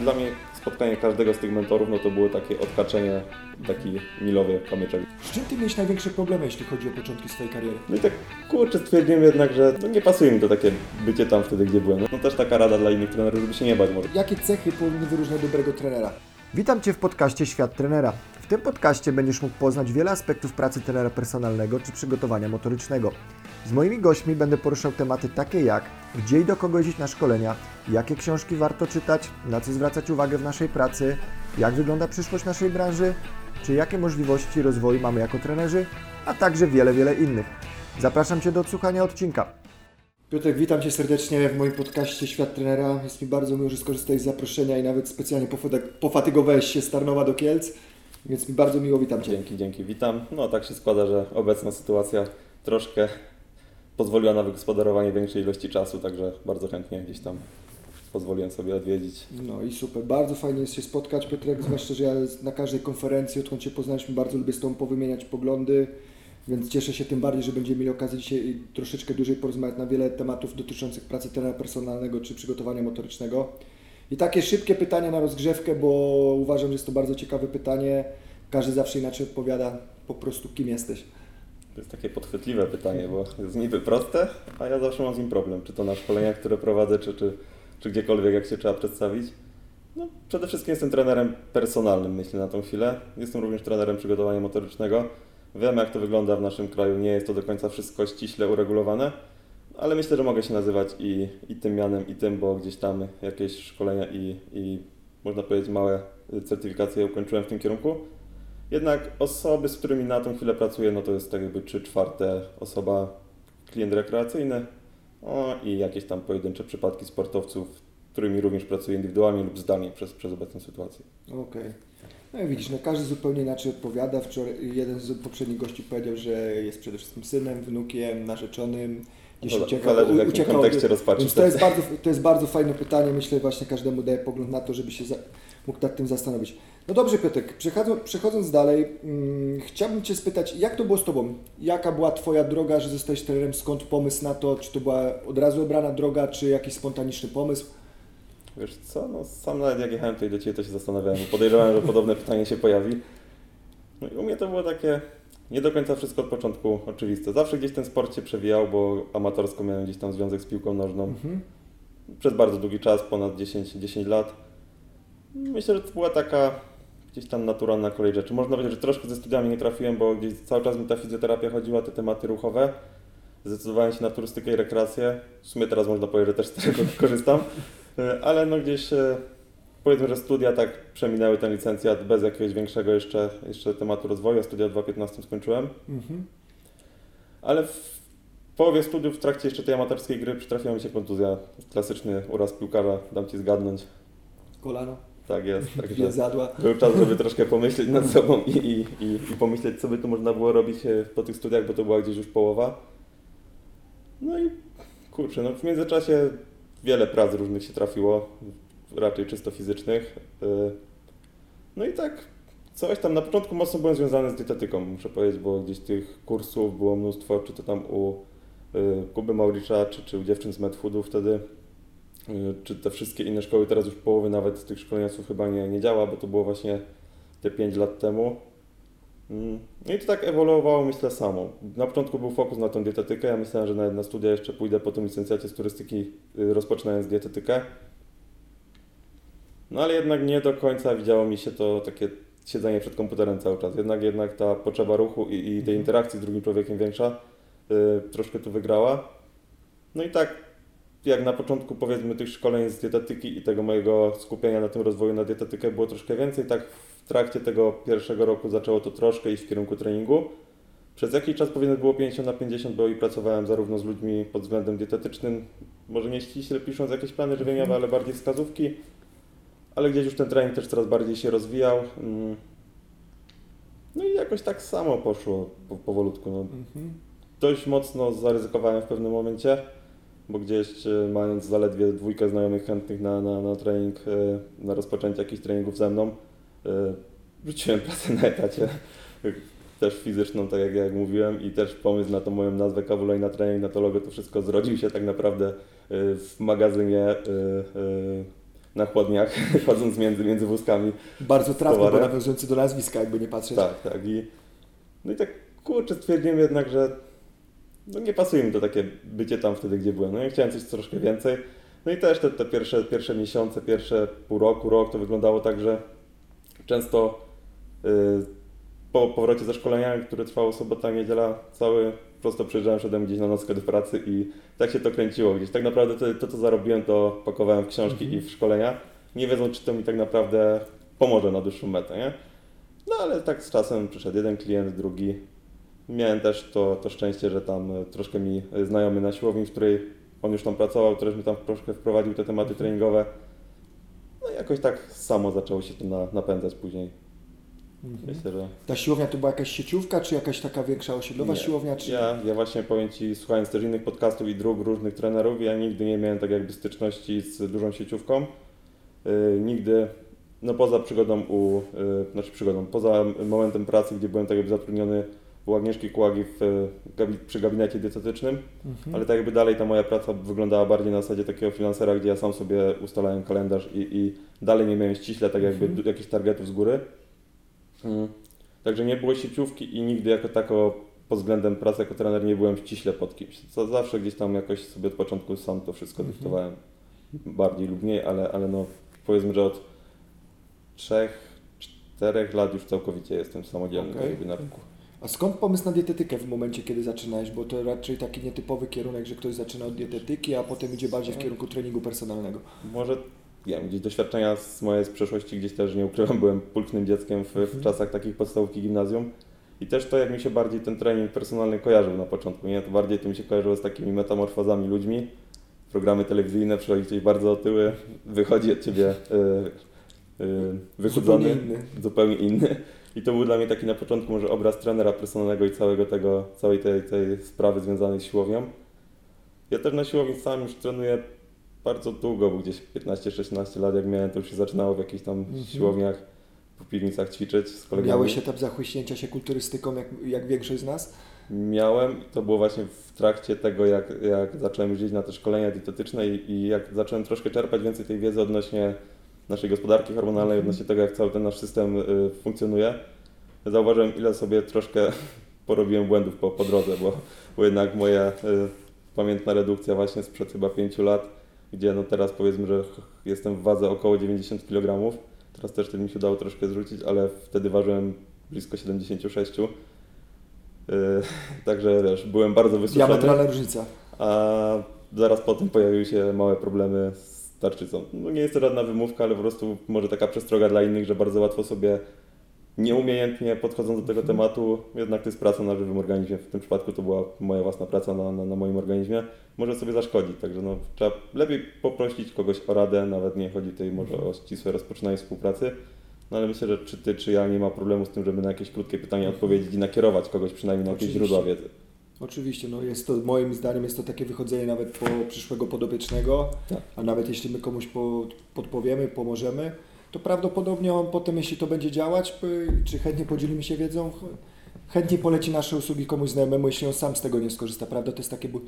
Dla mnie spotkanie każdego z tych mentorów, no to było takie odkaczenie, taki milowy kamyczek. Z czym ty miałeś największe problemy, jeśli chodzi o początki swojej kariery? No i tak kurczę stwierdziłem jednak, że no nie pasuje mi to takie bycie tam wtedy, gdzie byłem. No też taka rada dla innych trenerów, żeby się nie bać może. Jakie cechy powinny wyróżniać dobrego trenera? Witam Cię w podcaście Świat Trenera. W tym podcaście będziesz mógł poznać wiele aspektów pracy trenera personalnego czy przygotowania motorycznego. Z moimi gośćmi będę poruszał tematy takie jak gdzie i do kogo jeździć na szkolenia, jakie książki warto czytać, na co zwracać uwagę w naszej pracy, jak wygląda przyszłość naszej branży, czy jakie możliwości rozwoju mamy jako trenerzy, a także wiele, wiele innych. Zapraszam Cię do odsłuchania odcinka. Piotrek, witam Cię serdecznie w moim podcaście Świat Trenera. Jest mi bardzo miło, że skorzystałeś z zaproszenia i nawet specjalnie pofatyg- pofatygowałeś się z Tarnowa do Kielc, więc mi bardzo miło, witam Cię. Dzięki, dzięki, witam. No tak się składa, że obecna sytuacja troszkę pozwoliła na wygospodarowanie większej ilości czasu, także bardzo chętnie gdzieś tam pozwoliłem sobie odwiedzić. No i super, bardzo fajnie jest się spotkać, Piotrek, zwłaszcza, że ja na każdej konferencji, odkąd Cię poznaliśmy, bardzo lubię z Tobą powymieniać poglądy, więc cieszę się tym bardziej, że będziemy mieli okazję dzisiaj troszeczkę dłużej porozmawiać na wiele tematów dotyczących pracy trenera personalnego czy przygotowania motorycznego. I takie szybkie pytanie na rozgrzewkę, bo uważam, że jest to bardzo ciekawe pytanie. Każdy zawsze inaczej odpowiada, po prostu kim jesteś. To jest takie podchwytliwe pytanie, bo jest niby proste, a ja zawsze mam z nim problem. Czy to na szkoleniach, które prowadzę, czy, czy, czy gdziekolwiek, jak się trzeba przedstawić. No, przede wszystkim jestem trenerem personalnym, myślę, na tą chwilę. Jestem również trenerem przygotowania motorycznego. Wiem, jak to wygląda w naszym kraju. Nie jest to do końca wszystko ściśle uregulowane, ale myślę, że mogę się nazywać i, i tym mianem, i tym, bo gdzieś tam jakieś szkolenia i, i można powiedzieć małe certyfikacje ukończyłem w tym kierunku. Jednak osoby, z którymi na tą chwilę pracuję, no to jest tak jakby 3 czwarte osoba, klient rekreacyjny o, i jakieś tam pojedyncze przypadki sportowców, którymi również pracuję indywidualnie lub zdalnie przez, przez obecną sytuację. Okej. No i widzisz, no każdy zupełnie inaczej odpowiada. Wczoraj jeden z poprzednich gości powiedział, że jest przede wszystkim synem, wnukiem, narzeczonym. Gdzieś Zale- ucieka, zależy w jakim kontekście rozpatrzysz to jest, bardzo, to jest bardzo fajne pytanie. Myślę, właśnie każdemu daje pogląd na to, żeby się za, mógł nad tym zastanowić. No dobrze, Piotrek, przechodząc, przechodząc dalej, mm, chciałbym Cię spytać, jak to było z Tobą? Jaka była Twoja droga, że zostałeś trenerem? Skąd pomysł na to? Czy to była od razu obrana droga, czy jakiś spontaniczny pomysł? Wiesz co, no sam nawet jak jechałem tutaj do Ciebie, to się zastanawiałem. Podejrzewałem, że podobne pytanie się pojawi. No i u mnie to było takie nie do końca wszystko od początku oczywiste. Zawsze gdzieś ten sport się przewijał, bo amatorsko miałem gdzieś tam związek z piłką nożną. Mhm. Przez bardzo długi czas, ponad 10, 10 lat. Myślę, że to była taka gdzieś tam naturalna kolej rzeczy. Można powiedzieć, że troszkę ze studiami nie trafiłem, bo gdzieś cały czas mi ta fizjoterapia chodziła, te tematy ruchowe. Zdecydowałem się na turystykę i rekreację. W sumie teraz można powiedzieć, że też z tego korzystam. E, Ale no gdzieś e, powiedzmy, że studia tak przeminęły ten licencjat bez jakiegoś większego jeszcze, jeszcze tematu rozwoju. Studia w 2015 skończyłem. Mhm. Ale w połowie studiów, w trakcie jeszcze tej amatorskiej gry przytrafiła mi się kontuzja. Klasyczny uraz piłkarza, dam Ci zgadnąć. Kolano, Tak jest. Także zadła. był czas, żeby troszkę pomyśleć nad sobą i, i, i, i pomyśleć, co by tu można było robić e, po tych studiach, bo to była gdzieś już połowa. No i kurczę, no w międzyczasie wiele prac różnych się trafiło, raczej czysto fizycznych. E, No i tak coś tam, na początku mocno byłem związany z dietetyką, muszę powiedzieć, bo gdzieś tych kursów było mnóstwo, czy to tam u e, Kuby Mauricza, czy, czy u dziewczyn z Medfoodu wtedy, e, czy te wszystkie inne szkoły, teraz już połowy nawet tych szkoleniowców chyba nie, nie działa, bo to było właśnie te 5 lat temu. Mm, No i to tak ewoluowało, myślę, samo. Na początku był fokus na tą dietetykę, ja myślałem, że nawet na studia jeszcze pójdę po tym licencjacie z turystyki, y, rozpoczynając dietetykę. No ale jednak nie do końca widziało mi się to takie siedzenie przed komputerem cały czas. Jednak, jednak ta potrzeba ruchu i, i tej interakcji z drugim człowiekiem większa y, troszkę tu wygrała. No i tak jak na początku powiedzmy tych szkoleń z dietetyki i tego mojego skupienia na tym rozwoju na dietetykę było troszkę więcej, tak trakcie tego pierwszego roku zaczęło to troszkę iść w kierunku treningu. Przez jakiś czas powiedzmy było 50 na 50, bo i pracowałem zarówno z ludźmi pod względem dietetycznym, może nie ściśle pisząc jakieś plany żywieniowe, ale bardziej wskazówki, ale gdzieś już ten trening też coraz bardziej się rozwijał. Mm. No i jakoś tak samo poszło po- powolutku. No, Mhm. dość mocno zaryzykowałem w pewnym momencie, bo gdzieś e, mając zaledwie dwójkę znajomych chętnych na, na, na trening, e, na rozpoczęcie jakichś treningów ze mną, e, rzuciłem pracę na etacie, też fizyczną, tak jak, jak mówiłem i też pomysł na tą moją nazwę Kawulej na trening, na to logo, to wszystko zrodził się tak naprawdę e, w magazynie e, na chłodniach, chodząc między, między wózkami. Bardzo trafne, bo nawiązujący do nazwiska, jakby nie patrzeć. Tak, tak. I, no i tak kurczę stwierdziłem jednak, że no nie pasuje mi to takie bycie tam wtedy, gdzie byłem. No i chciałem coś troszkę więcej. No i też te, te pierwsze, pierwsze miesiące, pierwsze pół roku, rok to wyglądało tak, że często y, po powrocie ze szkolenia, które trwało sobota, niedziela, cały prosto przyjeżdżałem, szedłem gdzieś na nockę do pracy i tak się to kręciło gdzieś. Tak naprawdę to, to co zarobiłem, to pakowałem w książki Mhm. i w szkolenia, nie wiedząc, czy to mi tak naprawdę pomoże na dłuższą metę, nie? No ale tak z czasem przyszedł jeden klient, drugi. Miałem też to, to szczęście, że tam e, troszkę mi e, znajomy na siłowni, w której on już tam pracował, też mi tam troszkę wprowadził te tematy treningowe. Jakoś tak samo zaczęło się to na, napędzać później. Mhm. Myślę, że... Ta siłownia to była jakaś sieciówka, czy jakaś taka większa osiedlowa Nie. siłownia? Czy... Ja, ja właśnie powiem Ci, słuchając też innych podcastów i dróg różnych trenerów, ja nigdy nie miałem tak jakby styczności z dużą sieciówką. Yy, nigdy, no poza przygodą u, yy, znaczy przygodą, poza momentem pracy, gdzie byłem tak jakby zatrudniony u Agnieszki Kłagi w, gabi- przy gabinecie dietetycznym, Mhm. ale tak jakby dalej ta moja praca wyglądała bardziej na zasadzie takiego freelancera, gdzie ja sam sobie ustalałem kalendarz i, i dalej nie miałem ściśle tak jakby Mhm. jakichś targetów z góry. Mm. Także nie było sieciówki i nigdy jako tako pod względem pracy jako trener nie byłem ściśle pod kimś. Zawsze gdzieś tam jakoś sobie od początku sam to wszystko Mhm. dyktowałem. Bardziej lub mniej, ale, ale no powiedzmy, że od trzech, czterech lat już całkowicie jestem samodzielny Okej. tak na rynku. A skąd pomysł na dietetykę w momencie, kiedy zaczynałeś? Bo to raczej taki nietypowy kierunek, że ktoś zaczyna od dietetyki, a potem idzie bardziej w kierunku treningu personalnego. Może wiem, gdzieś doświadczenia z mojej z przeszłości, gdzieś też nie ukrywam, byłem pulchnym dzieckiem w, w Mhm. czasach takich podstawówki gimnazjum. I też to, jak mi się bardziej ten trening personalny kojarzył na początku, nie? To bardziej to mi się kojarzyło z takimi metamorfozami ludźmi. Programy telewizyjne, przychodzi ktoś bardzo otyły, wychodzi od ciebie yy, yy, wychudzony, Zupełnie inny. zupełnie inny. I to był dla mnie taki na początku może obraz trenera personalnego i całego tego, całej tej, tej sprawy związanej z siłownią. Ja też na siłowni sam już trenuję bardzo długo, bo gdzieś 15-16 lat jak miałem, to już się zaczynało w jakichś tam Mhm. siłowniach, po piwnicach ćwiczyć z kolegami. Miałeś etap zachłyśnięcia się kulturystyką, jak, jak większość z nas? Miałem, to było właśnie w trakcie tego, jak, jak zacząłem jeździć na te szkolenia dietetyczne i, i jak zacząłem troszkę czerpać więcej tej wiedzy odnośnie naszej gospodarki hormonalnej, odnośnie tego, jak cały ten nasz system y, funkcjonuje. Zauważyłem, ile sobie troszkę porobiłem błędów po, po drodze, bo, bo jednak moja y, pamiętna redukcja właśnie sprzed chyba 5 lat, gdzie no teraz powiedzmy, że jestem w wadze około 90 kg. Teraz też to mi się udało troszkę zrzucić, ale wtedy ważyłem blisko 76. Yy, także wiesz, byłem bardzo wysuszony, Diametralna różnica. a zaraz potem pojawiły się małe problemy z tarczycą. No nie jest to żadna wymówka, ale po prostu może taka przestroga dla innych, że bardzo łatwo sobie nieumiejętnie podchodząc do tego Mhm. tematu, jednak to jest praca na żywym organizmie, w tym przypadku to była moja własna praca na, na, na moim organizmie, może sobie zaszkodzić, także no, trzeba lepiej poprosić kogoś o radę, nawet nie chodzi tutaj może Mhm. o ścisłe rozpoczynanie współpracy, no ale myślę, że czy ty, czy ja nie ma problemu z tym, żeby na jakieś krótkie pytania odpowiedzieć i nakierować kogoś przynajmniej na jakieś Oczywiście. źródła wiedzy. Oczywiście, no jest to moim zdaniem jest to takie wychodzenie nawet po przyszłego podopiecznego, Tak. a nawet jeśli my komuś po, podpowiemy, pomożemy, to prawdopodobnie on potem, jeśli to będzie działać, czy chętnie podzielimy się wiedzą, ch- chętnie poleci nasze usługi komuś znajomemu, jeśli on sam z tego nie skorzysta, prawda? To jest takie bu-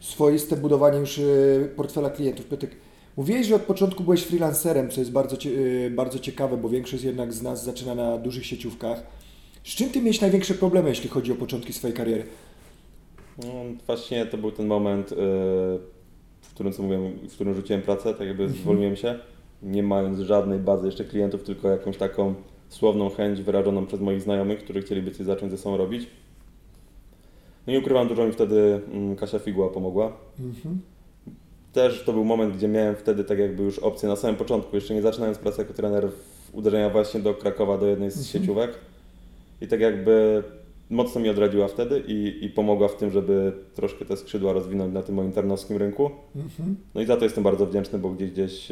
swoiste budowanie już y, portfela klientów. Piotrek, mówiłeś, że od początku byłeś freelancerem, co jest bardzo, y, bardzo ciekawe, bo większość jednak z nas zaczyna na dużych sieciówkach. Z czym ty miałeś największe problemy, jeśli chodzi o początki swojej kariery? No, właśnie to był ten moment, yy, w którym, co mówiłem, w którym rzuciłem pracę, tak jakby zwolniłem się, nie mając żadnej bazy jeszcze klientów, tylko jakąś taką słowną chęć wyrażoną przez moich znajomych, którzy chcieliby coś zacząć ze sobą robić. No i ukrywam, dużo mi wtedy mm, Kasia Figła pomogła. Mhm. Też to był moment, gdzie miałem wtedy tak jakby już opcję na samym początku, jeszcze nie zaczynając pracy jako trener, uderzenia właśnie do Krakowa, do jednej z Mhm. sieciówek. I tak jakby mocno mi odradziła wtedy i, i pomogła w tym, żeby troszkę te skrzydła rozwinąć na tym moim tarnowskim rynku. Mhm. No i za to jestem bardzo wdzięczny, bo gdzieś gdzieś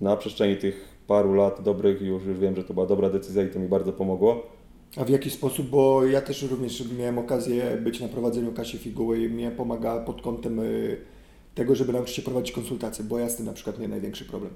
na przestrzeni tych paru lat dobrych już, już wiem, że to była dobra decyzja i to mi bardzo pomogło. A w jaki sposób, bo ja też również miałem okazję być na prowadzeniu Kasi Figuły i mnie pomaga pod kątem y, tego, żeby nauczyć się prowadzić konsultacje, bo ja z tym na przykład miałem największy problem.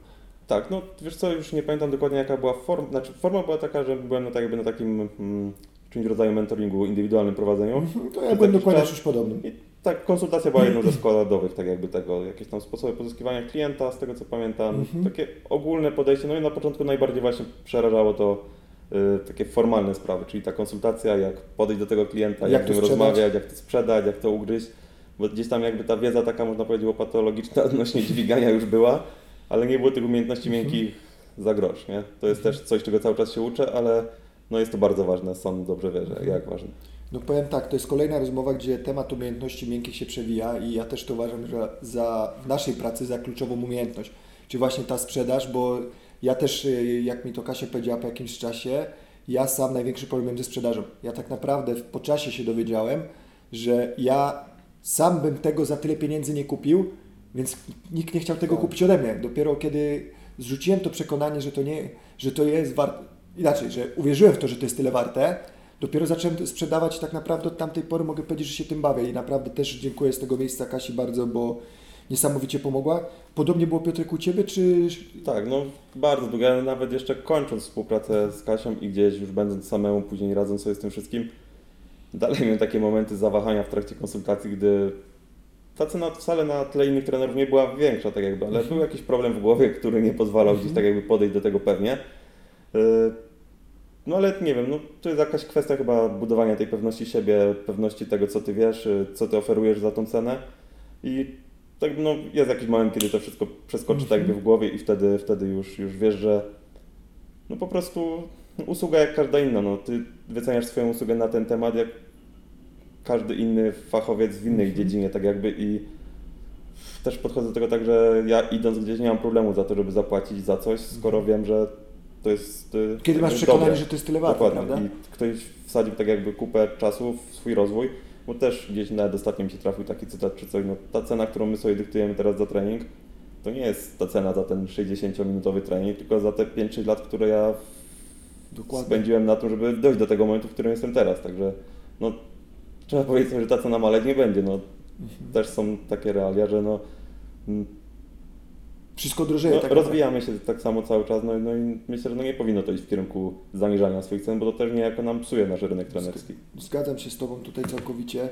Tak, no wiesz co, już nie pamiętam dokładnie jaka była forma, znaczy forma była taka, że byłem na, tak jakby na takim mm, czymś rodzaju mentoringu, indywidualnym prowadzeniu. Mhm, To ja byłem dokładnie czas- czymś podobnym. I tak, konsultacja była jedną ze składowych, tak jakby tego, jakieś tam sposoby pozyskiwania klienta, z tego co pamiętam, Mhm. takie ogólne podejście, no i na początku najbardziej właśnie przerażało to y, takie formalne sprawy, czyli ta konsultacja, jak podejść do tego klienta, Jak jak, z nim rozmawiać, jak to sprzedać, jak to ugryźć, bo gdzieś tam jakby ta wiedza taka, można powiedzieć, łopatologiczna odnośnie dźwigania już była, ale nie było tych umiejętności Mhm. miękkich za grosz, nie? To jest też coś, czego cały czas się uczę, ale no jest to bardzo ważne, sam dobrze wierzę, Mhm. jak ważne. No powiem tak, to jest kolejna rozmowa, gdzie temat umiejętności miękkich się przewija i ja też to uważam że za, w naszej pracy za kluczową umiejętność. Czy właśnie ta sprzedaż, bo ja też, y, jak mi to Kasia powiedziała po jakimś czasie, ja sam największy problem ze sprzedażą. Ja tak naprawdę po czasie się dowiedziałem, że ja sam bym tego za tyle pieniędzy nie kupił, więc nikt nie chciał tego Tak. kupić ode mnie. Dopiero kiedy zrzuciłem to przekonanie, że to nie, że to jest warte, inaczej, że uwierzyłem w to, że to jest tyle warte, dopiero zacząłem to sprzedawać i tak naprawdę od tamtej pory mogę powiedzieć, że się tym bawię i naprawdę też dziękuję z tego miejsca Kasi bardzo, bo niesamowicie pomogła. Podobnie było Piotrek u Ciebie, czy... Tak, no bardzo długo. Ja nawet jeszcze kończąc współpracę z Kasią i gdzieś już będąc samemu, później radząc sobie z tym wszystkim, dalej miałem takie momenty zawahania w trakcie konsultacji, gdy ta cena wcale na tle innych trenerów nie była większa, tak jakby, ale był jakiś problem w głowie, który nie pozwalał gdzieś tak jakby podejść do tego pewnie. No ale nie wiem, no to jest jakaś kwestia chyba budowania tej pewności siebie, pewności tego, co ty wiesz, yy, co ty oferujesz za tą cenę. I tak no jest jakiś moment, kiedy to wszystko przeskoczy tak jakby w głowie i wtedy, wtedy już, już wiesz, że no po prostu usługa jak każda inna, no. Ty wyceniasz swoją usługę na ten temat jak każdy inny fachowiec w innej dziedzinie, tak jakby. I też podchodzę do tego tak, że ja idąc gdzieś nie mam problemu za to, żeby zapłacić za coś, skoro wiem, że to jest Kiedy masz przekonanie, dobre. że to jest tyle warte, Dokładnie. prawda? I ktoś wsadził tak jakby kupę czasu w swój rozwój, bo też gdzieś nawet ostatnio mi się trafił taki cytat czy coś, no ta cena, którą my sobie dyktujemy teraz za trening, to nie jest ta cena za ten 60-minutowy trening, tylko za te 5-6 lat, które ja Dokładnie. spędziłem na tym, żeby dojść do tego momentu, w którym jestem teraz. Także no, trzeba powiedzieć, że ta cena maleć nie będzie. No, Mhm. Też są takie realia, że no, Wszystko drożeje. no, tak rozwijamy się tak samo cały czas, no, i- no i myślę, że no nie powinno to iść w kierunku zaniżania swoich cen, bo to też niejako nam psuje nasz rynek trenerski. Zgadzam się z Tobą tutaj całkowicie.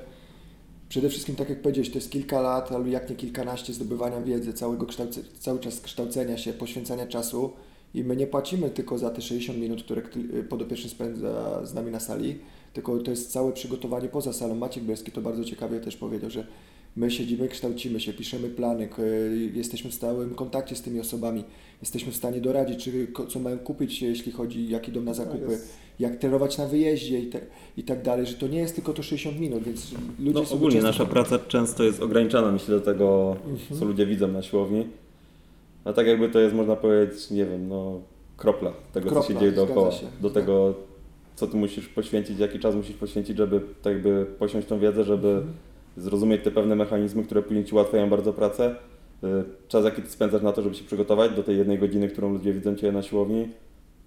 Przede wszystkim, tak jak powiedziałeś, to jest kilka lat, albo jak nie kilkanaście zdobywania wiedzy, całego kształce, cały czas kształcenia się, poświęcania czasu i my nie płacimy tylko za te 60 minut, które podopieczny spędza z nami na sali, tylko to jest całe przygotowanie poza salą. Maciek Bielski to bardzo ciekawie też powiedział, że my siedzimy, kształcimy się, piszemy plany, jesteśmy w stałym kontakcie z tymi osobami, jesteśmy w stanie doradzić, czy, co mają kupić, jeśli chodzi, jak idą na zakupy, jest- jak trenować na wyjeździe i, te, i tak dalej, że to nie jest tylko to 60 minut, więc ludzie No, ogólnie często- nasza praca często jest ograniczana, myślę, do tego, Mhm. co ludzie widzą na siłowni. A tak jakby to jest, można powiedzieć, nie wiem, no kropla tego, co Kropla, się dzieje dookoła. się. Do tego, co ty musisz poświęcić, jaki czas musisz poświęcić, żeby tak jakby posiąść tą wiedzę, żeby Mhm. Zrozumieć te pewne mechanizmy, które później ci ułatwiają bardzo pracę. Y, Czas, jaki ty spędzasz na to, żeby się przygotować do tej jednej godziny, którą ludzie widzą cię na siłowni.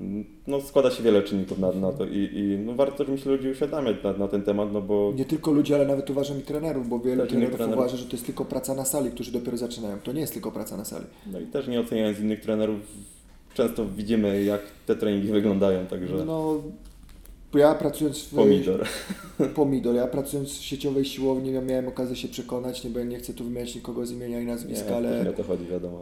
Mm, No, składa się wiele czynników na, na to i, i no, warto, myślę, ludzi uświadamiać na, na ten temat, no bo Nie tylko ludzi, ale nawet uważam i trenerów, bo wielu trenerów trenerów. uważa, że to jest tylko praca na sali, którzy dopiero zaczynają. To nie jest tylko praca na sali. No i też nie oceniając innych trenerów, często widzimy jak te treningi wyglądają, także No, ja pracując w pomidor. pomidor, ja pracując w sieciowej siłowni ja miałem okazję się przekonać, nie, nie chcę tu wymieniać nikogo z imienia i Nie, nazwiska, nie ale o to chodzi, wiadomo.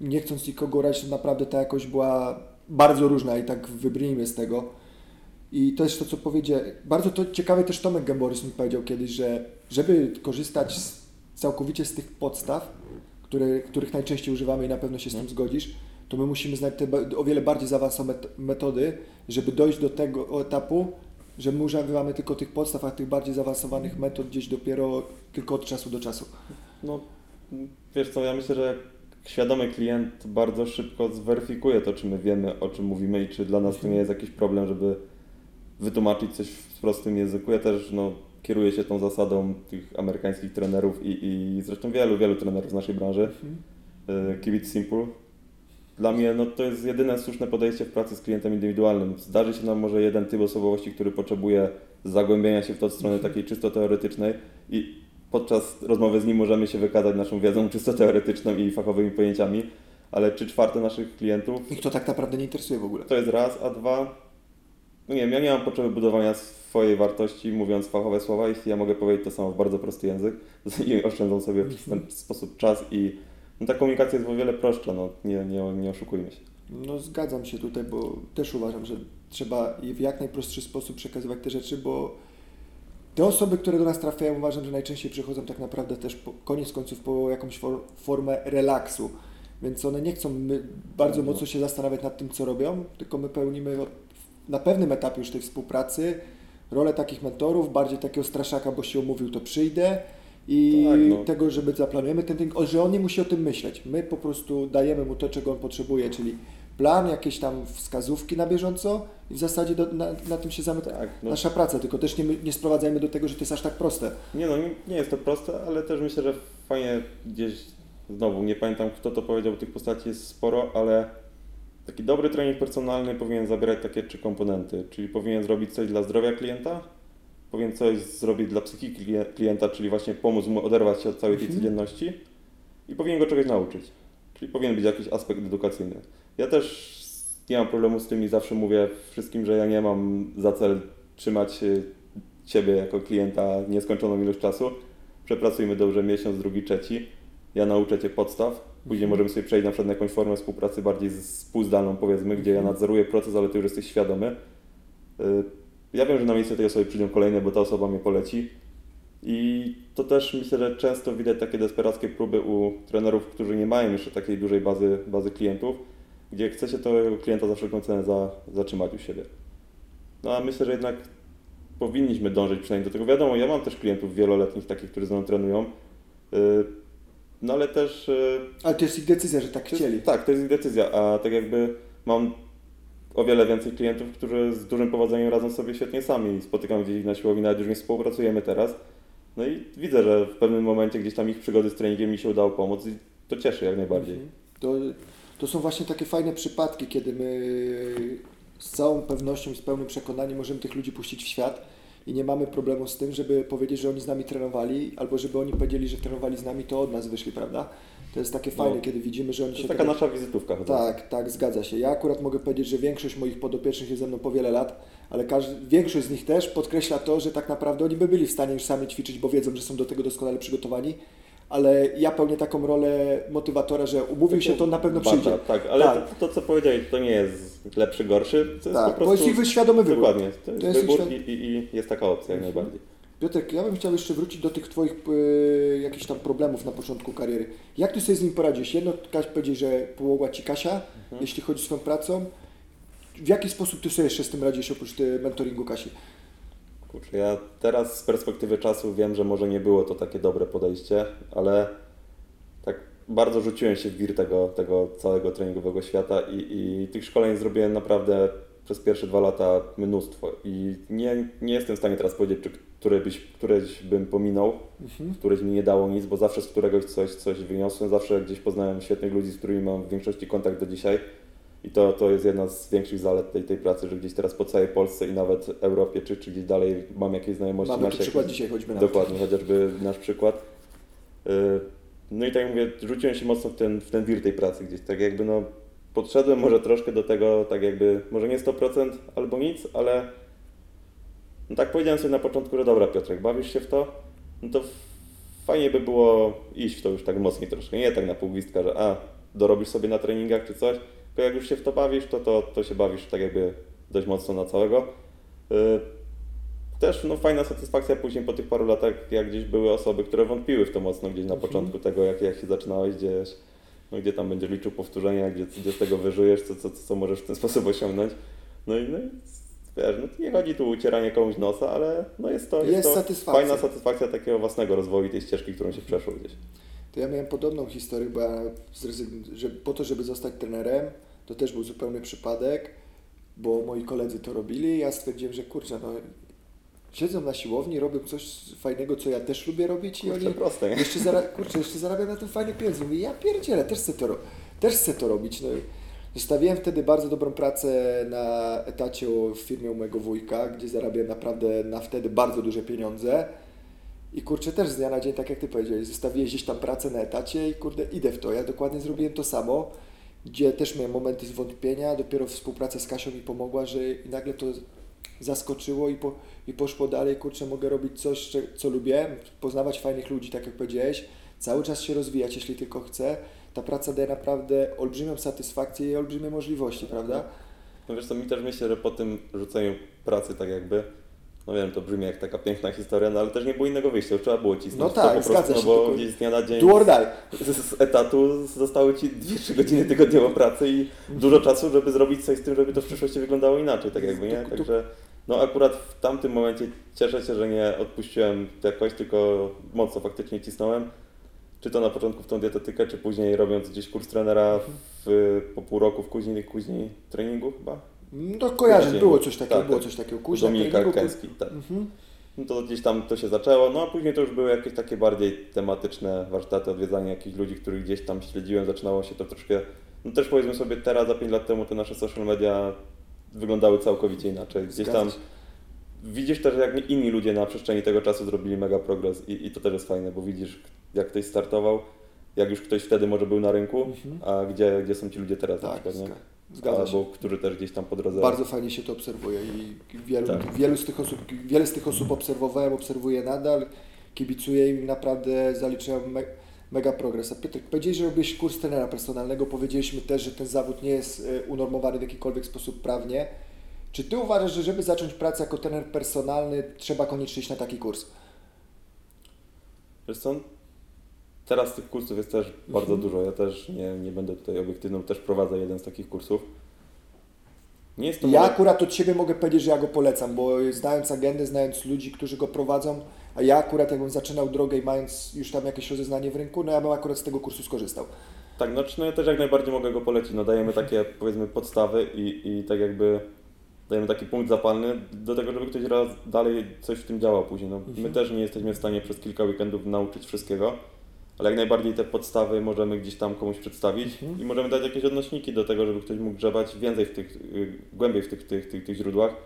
nie chcąc nikogo to naprawdę ta jakość była bardzo różna i tak wybrnijmy z tego. I to jest to, co powiedział. Bardzo to ciekawe też Tomek Gęborys mi powiedział kiedyś, że żeby korzystać z, całkowicie z tych podstaw, które, których najczęściej używamy i na pewno się z tym zgodzisz, to my musimy znać te o wiele bardziej zaawansowane met- metody, żeby dojść do tego etapu, że my używamy tylko tych podstaw, a tych bardziej zaawansowanych metod gdzieś dopiero tylko od czasu do czasu. No, wiesz co, ja myślę, że świadomy klient bardzo szybko zweryfikuje to, czy my wiemy, o czym mówimy i czy dla nas to nie jest jakiś problem, żeby wytłumaczyć coś w prostym języku. Ja też no, kieruję się tą zasadą tych amerykańskich trenerów i, i zresztą wielu, wielu trenerów z naszej branży. Y, Keep it simple. Dla mnie no, to jest jedyne słuszne podejście w pracy z klientem indywidualnym. Zdarzy się nam może jeden typ osobowości, który potrzebuje zagłębienia się w to od strony takiej czysto teoretycznej i podczas rozmowy z nim możemy się wykazać naszą wiedzą czysto teoretyczną i fachowymi pojęciami, ale trzy czwarte naszych klientów Ich to tak naprawdę nie interesuje w ogóle. to jest raz, a dwa no nie wiem, ja nie mam potrzeby budowania swojej wartości, mówiąc fachowe słowa, jeśli ja mogę powiedzieć to samo w bardzo prosty język i oszczędzą sobie w ten sposób czas i no, ta komunikacja jest o wiele prostsza, no nie, nie, nie oszukujmy się. No zgadzam się tutaj, bo też uważam, że trzeba w jak najprostszy sposób przekazywać te rzeczy, bo te osoby, które do nas trafiają, uważam, że najczęściej przychodzą tak naprawdę też po, koniec końców po jakąś for, formę relaksu. Więc one nie chcą bardzo mocno się zastanawiać nad tym, co robią, tylko my pełnimy na pewnym etapie już tej współpracy rolę takich mentorów, bardziej takiego straszaka, bo się umówił, to przyjdę i Tak, no. tego, żeby zaplanujemy ten tydzień, że on nie musi o tym myśleć. My po prostu dajemy mu to, czego on potrzebuje, czyli plan, jakieś tam wskazówki na bieżąco i w zasadzie do, na, na tym się zamyka Tak, no. nasza praca, tylko też nie, nie sprowadzajmy do tego, że to jest aż tak proste. Nie no, nie, nie jest to proste, ale też myślę, że fajnie gdzieś, znowu nie pamiętam kto to powiedział, tych postaci jest sporo, ale taki dobry trening personalny powinien zabierać takie trzy komponenty, czyli powinien zrobić coś dla zdrowia klienta, powinien coś zrobić dla psychiki klien- klienta, czyli właśnie pomóc mu oderwać się od całej tej Mhm. codzienności i powinien go czegoś nauczyć, czyli powinien być jakiś aspekt edukacyjny. Ja też nie mam problemu z tym i zawsze mówię wszystkim, że ja nie mam za cel trzymać y, Ciebie jako klienta nieskończoną ilość czasu. Przepracujmy dobrze miesiąc, drugi, trzeci. Ja nauczę Cię podstaw. Później Mhm. możemy sobie przejść na przykład na jakąś formę współpracy bardziej z- współzdalną, powiedzmy, gdzie ja Mhm. nadzoruję proces, ale Ty już jesteś świadomy. Y, Ja wiem, że na miejsce tej osoby przyjdą kolejne, bo ta osoba mnie poleci. I to też myślę, że często widać takie desperackie próby u trenerów, którzy nie mają jeszcze takiej dużej bazy, bazy klientów, gdzie chce się tego klienta za wszelką cenę za, zatrzymać u siebie. No a myślę, że jednak powinniśmy dążyć przynajmniej do tego. Wiadomo, ja mam też klientów wieloletnich, takich, którzy ze mną trenują, yy, no ale też yy, Ale to jest ich decyzja, że tak jest- chcieli. Tak, to jest ich decyzja, a tak jakby mam o wiele więcej klientów, którzy z dużym powodzeniem radzą sobie świetnie sami. Spotykam gdzieś na siłowni, nawet już nie współpracujemy teraz. No i widzę, że w pewnym momencie gdzieś tam ich przygody z treningiem mi się udało pomóc i to cieszy jak najbardziej. Mhm. To, to są właśnie takie fajne przypadki, kiedy my z całą pewnością i z pełnym przekonaniem możemy tych ludzi puścić w świat i nie mamy problemu z tym, żeby powiedzieć, że oni z nami trenowali, albo żeby oni powiedzieli, że trenowali z nami, to od nas wyszli, prawda? To jest takie fajne, No. kiedy widzimy, że oni To się jest taka tego- nasza wizytówka. chodząca. Tak, tak, zgadza się. Ja akurat mogę powiedzieć, że większość moich podopiecznych jest ze mną po wiele lat, ale każdy, większość z nich też podkreśla to, że tak naprawdę oni by byli w stanie już sami ćwiczyć, bo wiedzą, że są do tego doskonale przygotowani, ale ja pełnię taką rolę motywatora, że umówił się, to na pewno Bata, przyjdzie. Tak, ale Tak. To, to co powiedziałeś, to nie jest lepszy, gorszy, to jest Tak, po bo jest prostu... ich świadomy wybór. Dokładnie, to jest, To jest wybór świad- i, i, jest taka opcja jak Mhm. najbardziej. Piotrek, ja bym chciał jeszcze wrócić do tych Twoich y, jakichś tam problemów na początku kariery. Jak Ty sobie z nim poradzisz? Jedno, Kaś powiedzieć, że pomogła Ci Kasia, Mhm. jeśli chodzi o swoją pracą. W jaki sposób Ty sobie jeszcze z tym radzisz oprócz ty, mentoringu Kasi? Kurczę, ja teraz z perspektywy czasu wiem, że może nie było to takie dobre podejście, ale tak bardzo rzuciłem się w wir tego, tego całego treningowego świata i, i tych szkoleń zrobiłem naprawdę przez pierwsze dwa lata mnóstwo i nie, nie jestem w stanie teraz powiedzieć, czy które byś, któreś bym pominął, Mhm. któreś mi nie dało nic, bo zawsze z któregoś coś, coś wyniosłem, zawsze gdzieś poznałem świetnych ludzi, z którymi mam w większości kontakt do dzisiaj. I to, to jest jedna z większych zalet tej, tej pracy, że gdzieś teraz po całej Polsce i nawet Europie, czy, czy gdzieś dalej mam jakieś znajomości. Mamy nasze, przykład jakieś- dzisiaj, choćby na Dokładnie, chociażby nasz przykład. Y, No i tak jak mówię, rzuciłem się mocno w ten, w ten wir tej pracy gdzieś, tak jakby no podszedłem może troszkę do tego, tak jakby, może nie 100% albo nic, ale no tak powiedziałem sobie na początku, że dobra Piotrek, bawisz się w to, no to fajnie by było iść w to już tak mocniej troszkę, nie tak na pół gwizdka, że a, dorobisz sobie na treningach czy coś, tylko jak już się w to bawisz, to, to, to się bawisz tak jakby dość mocno na całego. Y, Też no, fajna satysfakcja później po tych paru latach, jak gdzieś były osoby, które wątpiły w to mocno gdzieś na Mhm. początku tego, jak, jak się zaczynałeś, gdzieś, no, gdzie tam będziesz liczył powtórzenia, gdzie, gdzie z tego wyżyjesz, co, co, co możesz w ten sposób osiągnąć. No i, no wiesz, no, nie chodzi tu o ucieranie komuś nosa, ale no jest to, jest Jest to satysfakcja. fajna satysfakcja takiego własnego rozwoju tej ścieżki, którą się przeszło gdzieś. To ja miałem podobną historię, bo ja że po to, żeby zostać trenerem, to też był zupełny przypadek, bo moi koledzy to robili. Ja stwierdziłem, że kurczę, no siedzą na siłowni, robią coś fajnego, co ja też lubię robić i Kurczę, oni proste, nie? jeszcze, zara- kurczę, jeszcze zarabiam na tym fajne pieniądze. Mówię, ja pierdzielę, też chcę to, ro- też chcę to robić. No i zostawiłem wtedy bardzo dobrą pracę na etacie w firmie u mojego wujka, gdzie zarabiałem naprawdę na wtedy bardzo duże pieniądze. I kurczę, też z dnia na dzień, tak jak Ty powiedziałeś, zostawiłeś gdzieś tam pracę na etacie i kurde, idę w to. Ja dokładnie zrobiłem to samo, gdzie też miałem momenty zwątpienia, dopiero współpraca z Kasią mi pomogła, że i nagle to zaskoczyło i, po, i poszło dalej, kurczę, mogę robić coś, co lubię, poznawać fajnych ludzi, tak jak powiedziałeś, cały czas się rozwijać, jeśli tylko chcę. Ta praca daje naprawdę olbrzymią satysfakcję i olbrzymie możliwości, prawda? No wiesz co, mi też myślę, że po tym rzuceniu pracy tak jakby, no wiem, to brzmi jak taka piękna historia, no ale też nie było innego wyjścia, trzeba było cisnąć. No to tak, po zgadza prostu, się, no bo tylko- gdzieś z dnia na dzień z, z etatu zostały Ci 2-3 godziny tygodniowo pracy i dużo czasu, żeby zrobić coś z tym, żeby to w przyszłości wyglądało inaczej, tak jakby, nie? Także no akurat w tamtym momencie cieszę się, że nie odpuściłem jakoś, tylko mocno faktycznie cisnąłem. Czy to na początku w tą dietetykę, czy później robiąc gdzieś kurs trenera w, po pół roku w kuźni, kuźni treningu chyba? No kojarzę, było coś takiego, Tak, było tak. coś takiego. Kuźnia, Dominika treningu, Kęski, tak. Mhm. No to gdzieś tam to się zaczęło, no a później to już były jakieś takie bardziej tematyczne warsztaty, odwiedzanie jakichś ludzi, których gdzieś tam śledziłem, zaczynało się to troszkę, no też powiedzmy sobie teraz, za 5 lat temu te nasze social media wyglądały całkowicie inaczej. Gdzieś tam się. widzisz też jak inni ludzie na przestrzeni tego czasu zrobili mega progres i, i to też jest fajne, bo widzisz jak ktoś startował, jak już ktoś wtedy może był na rynku, Mhm. a gdzie, gdzie są ci ludzie teraz na Tak, przykład, nie? zga- zgadza się. Albo którzy też gdzieś tam po drodze... Bardzo fajnie się to obserwuje i wielu, Tak. wielu z tych osób, wiele z tych osób obserwowałem, obserwuję nadal, kibicuję im naprawdę zaliczyłem mega progres. A Piotrek, powiedziałeś, że robisz kurs trenera personalnego, powiedzieliśmy też, że ten zawód nie jest e, unormowany w jakikolwiek sposób prawnie. Czy Ty uważasz, że żeby zacząć pracę jako trener personalny, trzeba koniecznie iść na taki kurs? Wiesz co, teraz tych kursów jest też bardzo Mhm. dużo. Ja też nie, nie będę tutaj obiektywny, bo też prowadzę jeden z takich kursów. Nie jest to Ja może- akurat od Ciebie mogę powiedzieć, że ja go polecam, bo znając agendę, znając ludzi, którzy go prowadzą, ja akurat jakbym zaczynał drogę i mając już tam jakieś rozeznanie w rynku, no ja bym akurat z tego kursu skorzystał. Tak, znaczy no ja też jak najbardziej mogę go polecić. No dajemy takie powiedzmy podstawy i, i tak jakby dajemy taki punkt zapalny do tego, żeby ktoś raz dalej coś w tym działał później. No, My też nie jesteśmy w stanie przez kilka weekendów nauczyć wszystkiego, ale jak najbardziej te podstawy możemy gdzieś tam komuś przedstawić i możemy dać jakieś odnośniki do tego, żeby ktoś mógł grzebać więcej w tych, y, głębiej w tych, tych, tych, tych źródłach.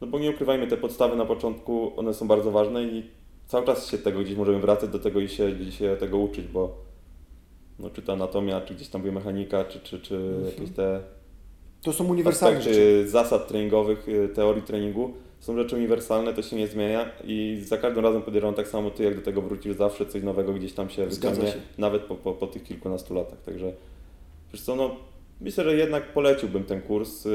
No bo nie ukrywajmy, te podstawy na początku, one są bardzo ważne i cały czas się tego gdzieś możemy wracać do tego i się, się tego uczyć, bo no, czy to anatomia, czy gdzieś tam biomechanika, czy, czy, czy jakieś te To są uniwersalne rzeczy. zasad treningowych, y, teorii treningu są rzeczy uniwersalne, to się nie zmienia i za każdym razem podejrzewam tak samo ty, jak do tego wrócisz, zawsze coś nowego gdzieś tam się wyciągnie, nawet po, po, po tych kilkunastu latach, także wiesz co, no myślę, że jednak poleciłbym ten kurs.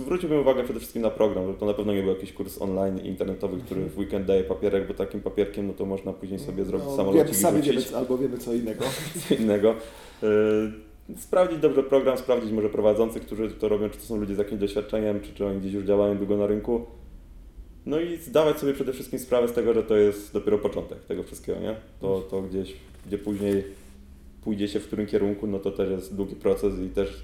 Y, Zwróciłbym uwagę przede wszystkim na program, że to na pewno nie był jakiś kurs online internetowy, który w weekend daje papierek, bo takim papierkiem no to można później sobie zrobić No, samolot wiemy, sami wiemy, albo wiemy co innego. co innego. Yy, Sprawdzić dobrze program, sprawdzić może prowadzących, którzy to robią, czy to są ludzie z jakimś doświadczeniem, czy, czy oni gdzieś już działają długo na rynku. No i zdawać sobie przede wszystkim sprawę z tego, że to jest dopiero początek tego wszystkiego, nie? To, to gdzieś, gdzie później pójdzie się w którym kierunku, no to też jest długi proces i też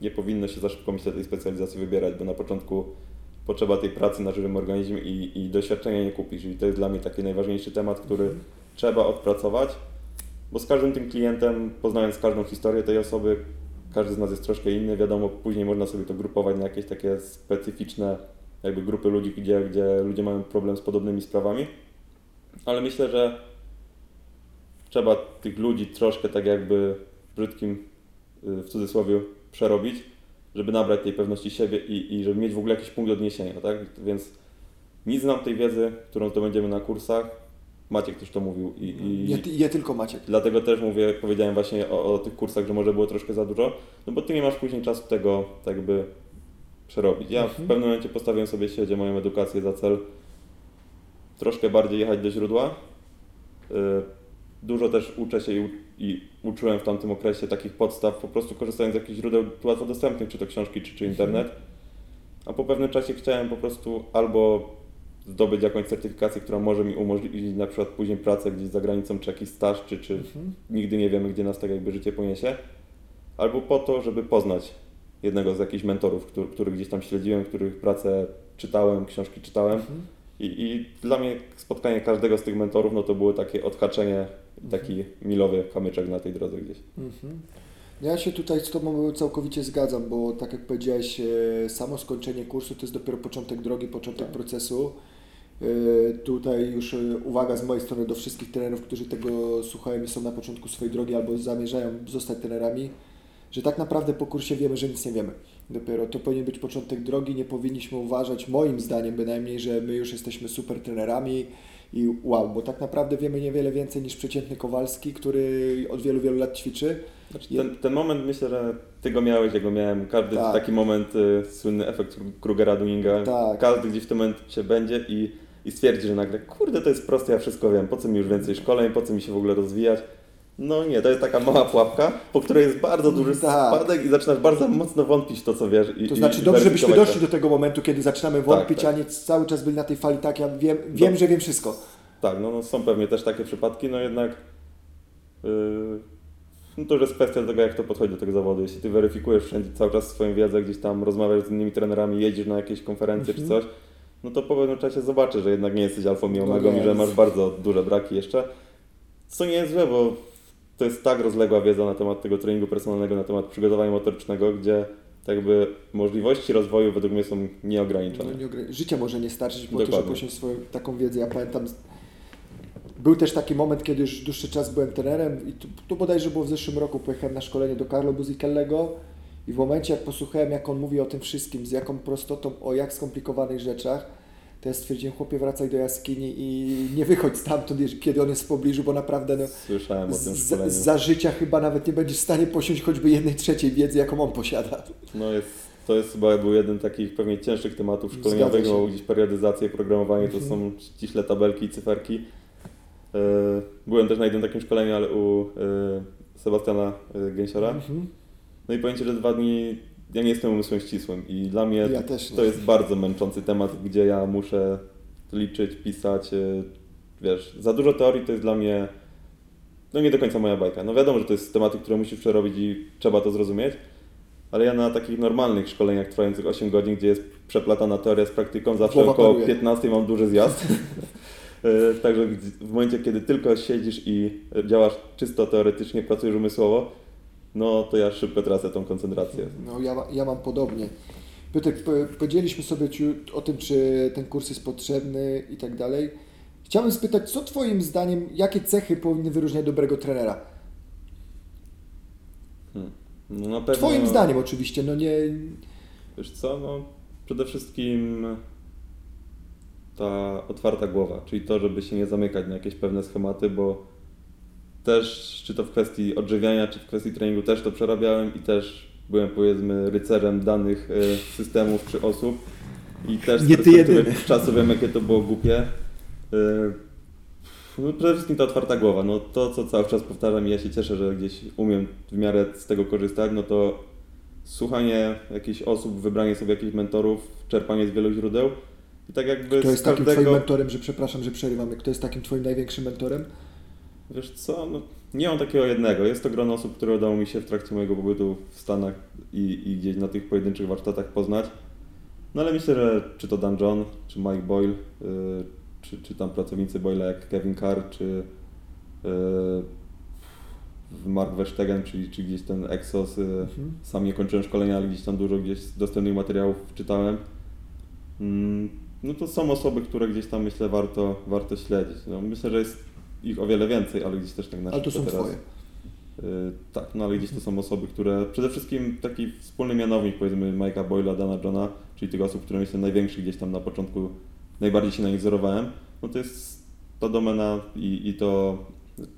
nie powinno się za szybko myślę tej specjalizacji wybierać, bo na początku potrzeba tej pracy na żywym organizmie i, i doświadczenia nie kupisz. I to jest dla mnie taki najważniejszy temat, który trzeba odpracować, bo z każdym tym klientem, poznając każdą historię tej osoby, każdy z nas jest troszkę inny, wiadomo, później można sobie to grupować na jakieś takie specyficzne jakby grupy ludzi, gdzie, gdzie ludzie mają problem z podobnymi sprawami, ale myślę, że trzeba tych ludzi troszkę tak jakby brzydkim y, w cudzysłowie przerobić, żeby nabrać tej pewności siebie i, i żeby mieć w ogóle jakiś punkt odniesienia, tak? Więc nic znam tej wiedzy, którą zdobędziemy na kursach. Maciek też to mówił i, i Nie, ty- nie tylko Maciek. dlatego też mówię, powiedziałem właśnie o, o tych kursach, że może było troszkę za dużo, no bo ty nie masz później czasu tego tak jakby przerobić. Ja w pewnym momencie postawiłem sobie siedzie moją edukację za cel troszkę bardziej jechać do źródła. Y, Dużo też uczę się i, i uczyłem w tamtym okresie takich podstaw, po prostu korzystając z jakichś źródeł łatwo dostępnych, czy to książki, czy, czy internet. A po pewnym czasie chciałem po prostu albo zdobyć jakąś certyfikację, która może mi umożliwić na przykład później pracę gdzieś za granicą, czy jakiś staż, czy, czy nigdy nie wiemy, gdzie nas tak jakby życie poniesie. Albo po to, żeby poznać jednego z jakichś mentorów, który, których gdzieś tam śledziłem, których pracę czytałem, książki czytałem. I, I dla mnie spotkanie każdego z tych mentorów, no to było takie odhaczenie, taki milowy kamyczek na tej drodze gdzieś. Mhm. Ja się tutaj z Tobą całkowicie zgadzam, bo tak jak powiedziałeś, e, samo skończenie kursu to jest dopiero początek drogi, początek procesu. E, Tutaj już e, uwaga z mojej strony do wszystkich trenerów, którzy tego słuchają i są na początku swojej drogi albo zamierzają zostać trenerami. że tak naprawdę po kursie wiemy, że nic nie wiemy. Dopiero to powinien być początek drogi, nie powinniśmy uważać, moim zdaniem bynajmniej, że my już jesteśmy super trenerami i wow, bo tak naprawdę wiemy niewiele więcej niż przeciętny Kowalski, który od wielu, wielu lat ćwiczy. Znaczy, ten, ten moment myślę, że ty go miałeś, ja go miałem. Każdy Tak. taki moment, y, słynny efekt Krugera Dunninga. Tak. Każdy gdzieś w tym momencie będzie i, i stwierdzi, że nagle, kurde, to jest proste, ja wszystko wiem. Po co mi już więcej szkoleń, po co mi się w ogóle rozwijać? No nie, to jest taka mała pułapka, po której jest bardzo duży Tak. spadek i zaczynasz bardzo mocno wątpić to, co wiesz. I, To znaczy i dobrze, żebyśmy doszli do tego momentu, kiedy zaczynamy wątpić, tak. a nie cały czas byli na tej fali tak, ja wiem, wiem No. że wiem wszystko. Tak, no, no są pewnie też takie przypadki, no jednak yy, no to już jest kwestia tego, jak to podchodzi do tego zawodu. Jeśli ty weryfikujesz wszędzie cały czas swoją wiedzę, gdzieś tam rozmawiasz z innymi trenerami, jedziesz na jakieś konferencje czy Mhm. coś, no to po pewnym czasie zobaczysz, że jednak nie jesteś alfą i No omegą nie i że masz bardzo duże braki jeszcze. Co nie jest złe, bo to jest tak rozległa wiedza na temat tego treningu personalnego, na temat przygotowania motorycznego, gdzie tak jakby możliwości rozwoju według mnie są nieograniczone. No, Życie może nie starczyć po to, żeby Dokładnie. posiąść swoją taką wiedzę. Ja pamiętam, był też taki moment, kiedy już dłuższy czas byłem trenerem i to, to bodajże było w zeszłym roku, pojechałem na szkolenie do Carlo Buzikellego i w momencie jak posłuchałem, jak on mówi o tym wszystkim, z jaką prostotą, o jak skomplikowanych rzeczach, to ja stwierdziłem, chłopie, wracaj do jaskini i nie wychodź stamtąd, kiedy on jest w pobliżu, bo naprawdę no, Słyszałem o tym z, szkoleniu. za życia chyba nawet nie będziesz w stanie posiąść choćby jednej trzeciej wiedzy, jaką on posiada. No jest, to jest chyba był jeden z takich pewnie cięższych tematów szkoleniowych, bo gdzieś periodyzację, programowanie to Mhm. są ściśle tabelki i cyferki. E, Byłem też na jednym takim szkoleniu, ale u e, Sebastiana e, Gęsiora. Mhm. No i powiem Ci, że dwa dni ja nie jestem umysłem ścisłym i dla mnie Ja to, jest bardzo męczący temat, gdzie ja muszę liczyć, pisać, e, wiesz, za dużo teorii to jest dla mnie no nie do końca moja bajka. No wiadomo, że to jest tematy, które musisz przerobić i trzeba to zrozumieć, ale ja na takich normalnych szkoleniach trwających 8 godzin, gdzie jest przeplatana teoria z praktyką, zawsze Głowa około paruje. 15 mam duży zjazd. E, Także w momencie, kiedy tylko siedzisz i działasz czysto teoretycznie, pracujesz umysłowo, no to ja szybko tracę tą koncentrację. No ja, ja mam podobnie. Piotrek, po- powiedzieliśmy sobie o tym, czy ten kurs jest potrzebny i tak dalej. Chciałbym spytać, co Twoim zdaniem, jakie cechy powinny wyróżniać dobrego trenera? Hmm. No na pewno, Twoim zdaniem oczywiście, no nie... Wiesz co, no przede wszystkim ta otwarta głowa, czyli to, żeby się nie zamykać na jakieś pewne schematy, bo też, czy to w kwestii odżywiania, czy w kwestii treningu, też to przerabiałem i też byłem powiedzmy rycerzem danych e, systemów czy osób i też z Nie ty jedyny. czasu wiem, jakie to było głupie. E, No, przede wszystkim ta otwarta głowa, no to co cały czas powtarzam i ja się cieszę, że gdzieś umiem w miarę z tego korzystać, no to słuchanie jakichś osób, wybranie sobie jakichś mentorów, czerpanie z wielu źródeł i tak jakby Kto jest takim każdego... Twoim mentorem, że przepraszam, że przerywamy, kto jest takim Twoim największym mentorem? Wiesz co, no, nie mam takiego jednego. Jest to grono osób, które udało mi się w trakcie mojego pobytu w Stanach i, i gdzieś na tych pojedynczych warsztatach poznać. No ale myślę, że czy to Dan John, czy Mike Boyle, y, czy, czy tam pracownicy Boyle jak Kevin Carr, czy y, Mark Verstegen, czyli, czy gdzieś ten Exos. Y, Mhm. Sam nie kończyłem szkolenia, ale gdzieś tam dużo gdzieś dostępnych materiałów czytałem. Mm, No to są osoby, które gdzieś tam myślę warto, warto śledzić. No, myślę, że jest ich o wiele więcej, ale gdzieś też tak na Ale to są teraz. Twoje. Y, tak, no ale gdzieś to są osoby, które przede wszystkim taki wspólny mianownik powiedzmy Mike'a Boyla, Dana Johna, czyli tych osób, które myślę największych gdzieś tam na początku najbardziej się na nich wzorowałem, no to jest ta domena i, i to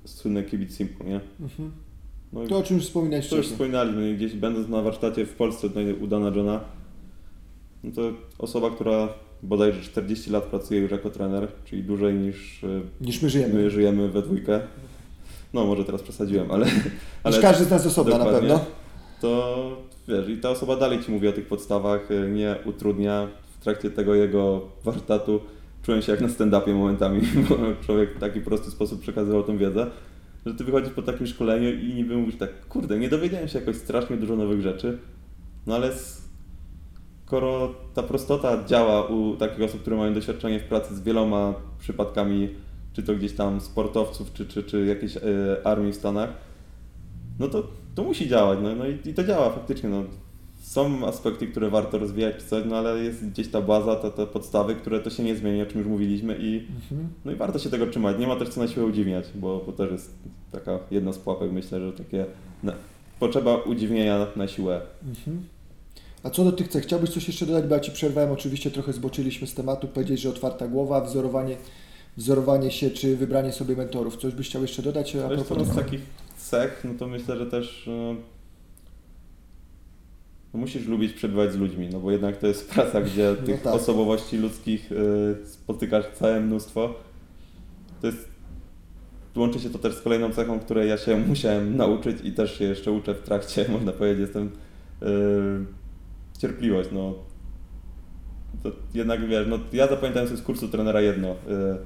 słynne It Simple, nie? Mhm. No, To o czym już wspominałeś to już wspominaliśmy, gdzieś będąc na warsztacie w Polsce tutaj u Dana Johna, no to osoba, która bodajże 40 lat pracuje już jako trener, czyli dłużej niż y, Niż my żyjemy. my żyjemy we dwójkę. No może teraz przesadziłem, ale... Niż każdy z nas osobna na pewno. To wiesz, i ta osoba dalej Ci mówi o tych podstawach, y, nie utrudnia. W trakcie tego jego warsztatu czułem się jak na stand-upie momentami, bo człowiek w taki prosty sposób przekazywał tą wiedzę, że Ty wychodzisz po takim szkoleniu i niby mówisz tak, kurde, nie dowiedziałem się jakoś strasznie dużo nowych rzeczy, no ale skoro ta prostota działa u takich osób, które mają doświadczenie w pracy z wieloma przypadkami, czy to gdzieś tam sportowców, czy, czy, czy jakiejś e, armii w Stanach, no to, to musi działać, no, no i, i to działa faktycznie, no. Są aspekty, które warto rozwijać czy coś, no ale jest gdzieś ta baza, te, te podstawy, które to się nie zmieni, o czym już mówiliśmy i, Mhm. no i warto się tego trzymać. Nie ma też co na siłę udziwniać, bo, bo też jest taka jedna z pułapek, myślę, że takie na, potrzeba udziwnienia na siłę. Mhm. A co do tych cech, chciałbyś coś jeszcze dodać, bo ja Ci przerwałem, oczywiście trochę zboczyliśmy z tematu, powiedzieć, że otwarta głowa, wzorowanie, wzorowanie się czy wybranie sobie mentorów. Coś byś chciał jeszcze dodać a propos no, z tego? takich cech, no to myślę, że też e, no musisz lubić przebywać z ludźmi, no bo jednak to jest praca, gdzie No tych tak. osobowości ludzkich e, spotykasz całe mnóstwo. To jest łączy się to też z kolejną cechą, której ja się musiałem nauczyć i też się jeszcze uczę w trakcie, można powiedzieć, jestem e, cierpliwość, no. To jednak wiesz, no ja zapamiętałem sobie z kursu trenera jedno, e,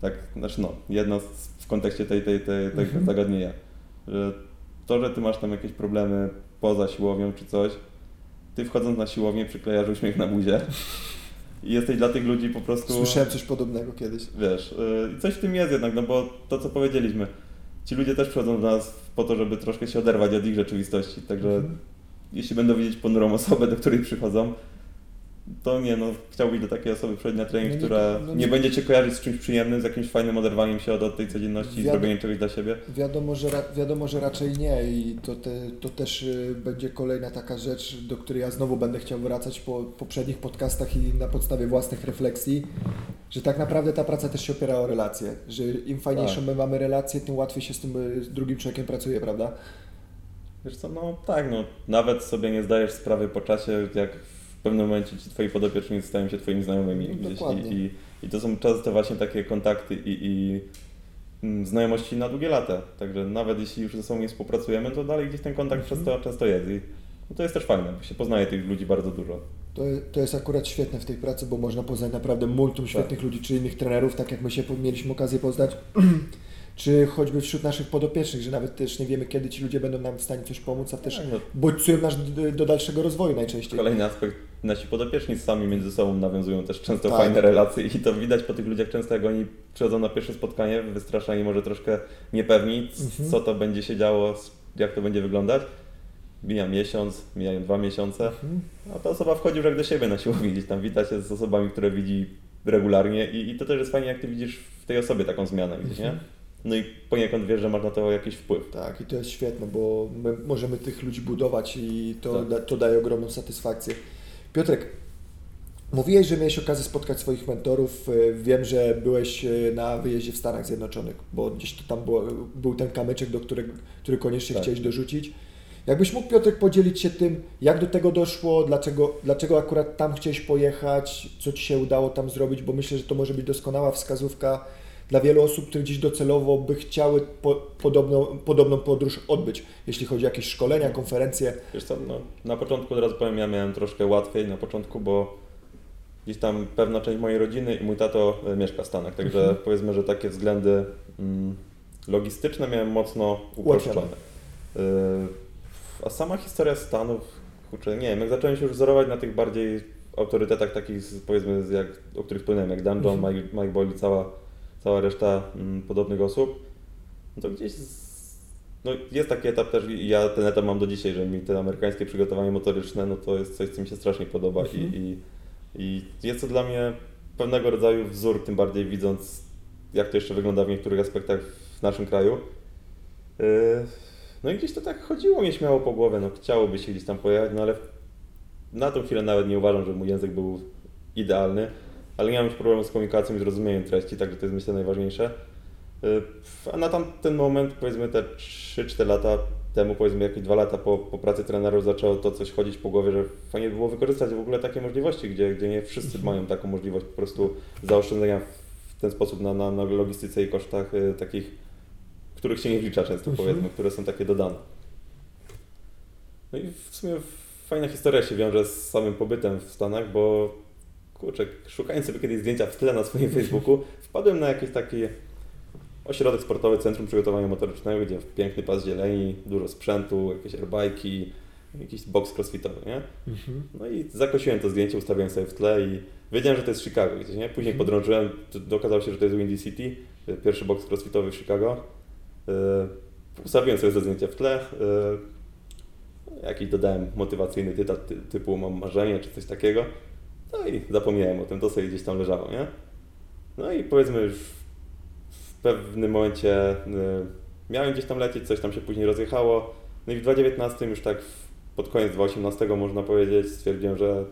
tak, znaczy no, jedno w kontekście tej, tej, tej, tego Mhm. zagadnienia, że to, że ty masz tam jakieś problemy poza siłownią czy coś, ty wchodząc na siłownię przyklejasz uśmiech na buzie i jesteś dla tych ludzi po prostu... Słyszałem coś podobnego kiedyś. Wiesz, yy, coś w tym jest jednak, no bo to co powiedzieliśmy, ci ludzie też przychodzą do nas po to, żeby troszkę się oderwać od ich rzeczywistości, także Mhm. Jeśli będą widzieć ponurą osobę, do której przychodzą, to nie, no chciałbyś do takiej osoby przyjść na trening, No która no nie, nie- będzie Cię kojarzyć z czymś przyjemnym, z jakimś fajnym oderwaniem się od, od tej codzienności i Wiado- zrobieniem czegoś dla siebie. Wiadomo, że, ra- wiadomo, że raczej nie i to, te, to też y, będzie kolejna taka rzecz, do której ja znowu będę chciał wracać po poprzednich podcastach i na podstawie własnych refleksji, że tak naprawdę ta praca też się opiera o relacje, że im fajniejszą Tak. my mamy relacje, tym łatwiej się z tym y, drugim człowiekiem pracuje, prawda? Wiesz co, no tak, no nawet sobie nie zdajesz sprawy po czasie, jak w pewnym momencie ci twoi podopieczni stają się twoimi znajomymi No, gdzieś i, i, i to są często właśnie takie kontakty i, i mm, znajomości na długie lata, także nawet jeśli już ze sobą nie współpracujemy, to dalej gdzieś ten kontakt Mhm. często, często jest i no to jest też fajne, bo się poznaje tych ludzi bardzo dużo. To, to jest akurat świetne w tej pracy, bo można poznać naprawdę multum świetnych ludzi, czy innych trenerów, tak jak my się mieliśmy okazję poznać, czy choćby wśród naszych podopiecznych, że nawet też nie wiemy, kiedy ci ludzie będą nam w stanie coś pomóc, a też no, bodźcują nas do, do dalszego rozwoju najczęściej. Kolejny aspekt, nasi podopieczni sami między sobą nawiązują też często Tak. fajne relacje i to widać po tych ludziach często, jak oni przychodzą na pierwsze spotkanie, wystraszani może troszkę niepewni, Mhm. co to będzie się działo, jak to będzie wyglądać. Mija miesiąc, mijają dwa miesiące, Mhm. a ta osoba wchodzi już jak do siebie na siłowni, gdzieś tam wita się z osobami, które widzi regularnie i, i to też jest fajnie, jak ty widzisz w tej osobie taką zmianę gdzieś, nie? No i poniekąd wiesz, że masz na to jakiś wpływ. Tak, i to jest świetne, bo my możemy tych ludzi budować i to, Tak. da, to daje ogromną satysfakcję. Piotrek, mówiłeś, że miałeś okazję spotkać swoich mentorów. E, Wiem, że byłeś e, na wyjeździe w Stanach Zjednoczonych, bo gdzieś to tam było, był ten kamyczek, do którego, który koniecznie Tak. chciałeś dorzucić. Jakbyś mógł, Piotrek, podzielić się tym, jak do tego doszło, dlaczego, dlaczego akurat tam chciałeś pojechać, co Ci się udało tam zrobić, bo myślę, że to może być doskonała wskazówka dla wielu osób, które gdzieś docelowo by chciały po, podobną, podobną podróż odbyć, jeśli chodzi o jakieś szkolenia, konferencje. Wiesz co, no, na początku od razu powiem, ja miałem troszkę łatwiej na początku, bo gdzieś tam pewna część mojej rodziny i mój tato e, mieszka w Stanach, także Mhm. powiedzmy, że takie względy mm, logistyczne miałem mocno uproszczone. Y, a sama historia Stanów, kurczę, nie wiem, jak zacząłem się już wzorować na tych bardziej autorytetach takich, powiedzmy, jak, o których wspomniałem, jak John, Mhm. Mike, Mike Boyle cała, cała reszta mm, podobnych osób, no to gdzieś no jest taki etap też i ja ten etap mam do dzisiaj, że mi te amerykańskie przygotowanie motoryczne, no to jest coś, co mi się strasznie podoba Mhm. i, i, i jest to dla mnie pewnego rodzaju wzór, tym bardziej widząc, jak to jeszcze wygląda w niektórych aspektach w naszym kraju. Yy, No i gdzieś to tak chodziło mi śmiało po głowie, no chciałoby się gdzieś tam pojechać, no ale na tą chwilę nawet nie uważam, że mój język był idealny, ale nie mam już problemu z komunikacją i zrozumieniem treści, także to jest myślę najważniejsze. Yy, A na tamten moment, powiedzmy te 3-4 lata temu, powiedzmy jakieś 2 lata po, po pracy trenerów zaczęło to coś chodzić po głowie, że fajnie by było wykorzystać w ogóle takie możliwości, gdzie, gdzie nie wszyscy mają taką możliwość po prostu zaoszczędzenia w ten sposób na, na, na logistyce i kosztach y, takich, których się nie wlicza często, Mhm. powiedzmy, które są takie dodane. No i w sumie fajna historia się wiąże z samym pobytem w Stanach, bo kurczę, szukając sobie kiedyś zdjęcia w tle na swoim Facebooku, wpadłem na jakieś takie ośrodek sportowy, centrum przygotowania motorycznego, gdzie piękny pas zieleni, dużo sprzętu, jakieś airbike'i, jakiś box crossfitowy, nie? No i zakosiłem to zdjęcie, ustawiłem sobie w tle i wiedziałem, że to jest Chicago gdzieś, nie? Później Mhm. podrążyłem, okazało się, że to jest Windy City, y, pierwszy box crossfitowy w Chicago. Y, Ustawiłem sobie to zdjęcie w tle, y, jakiś dodałem motywacyjny tytuł ty, typu mam marzenie czy coś takiego. No i zapomniałem o tym, to sobie gdzieś tam leżało, nie? No i powiedzmy już w pewnym momencie y, miałem gdzieś tam lecieć, coś tam się później rozjechało, No i w 2019 już tak pod koniec 2018 można powiedzieć stwierdziłem, że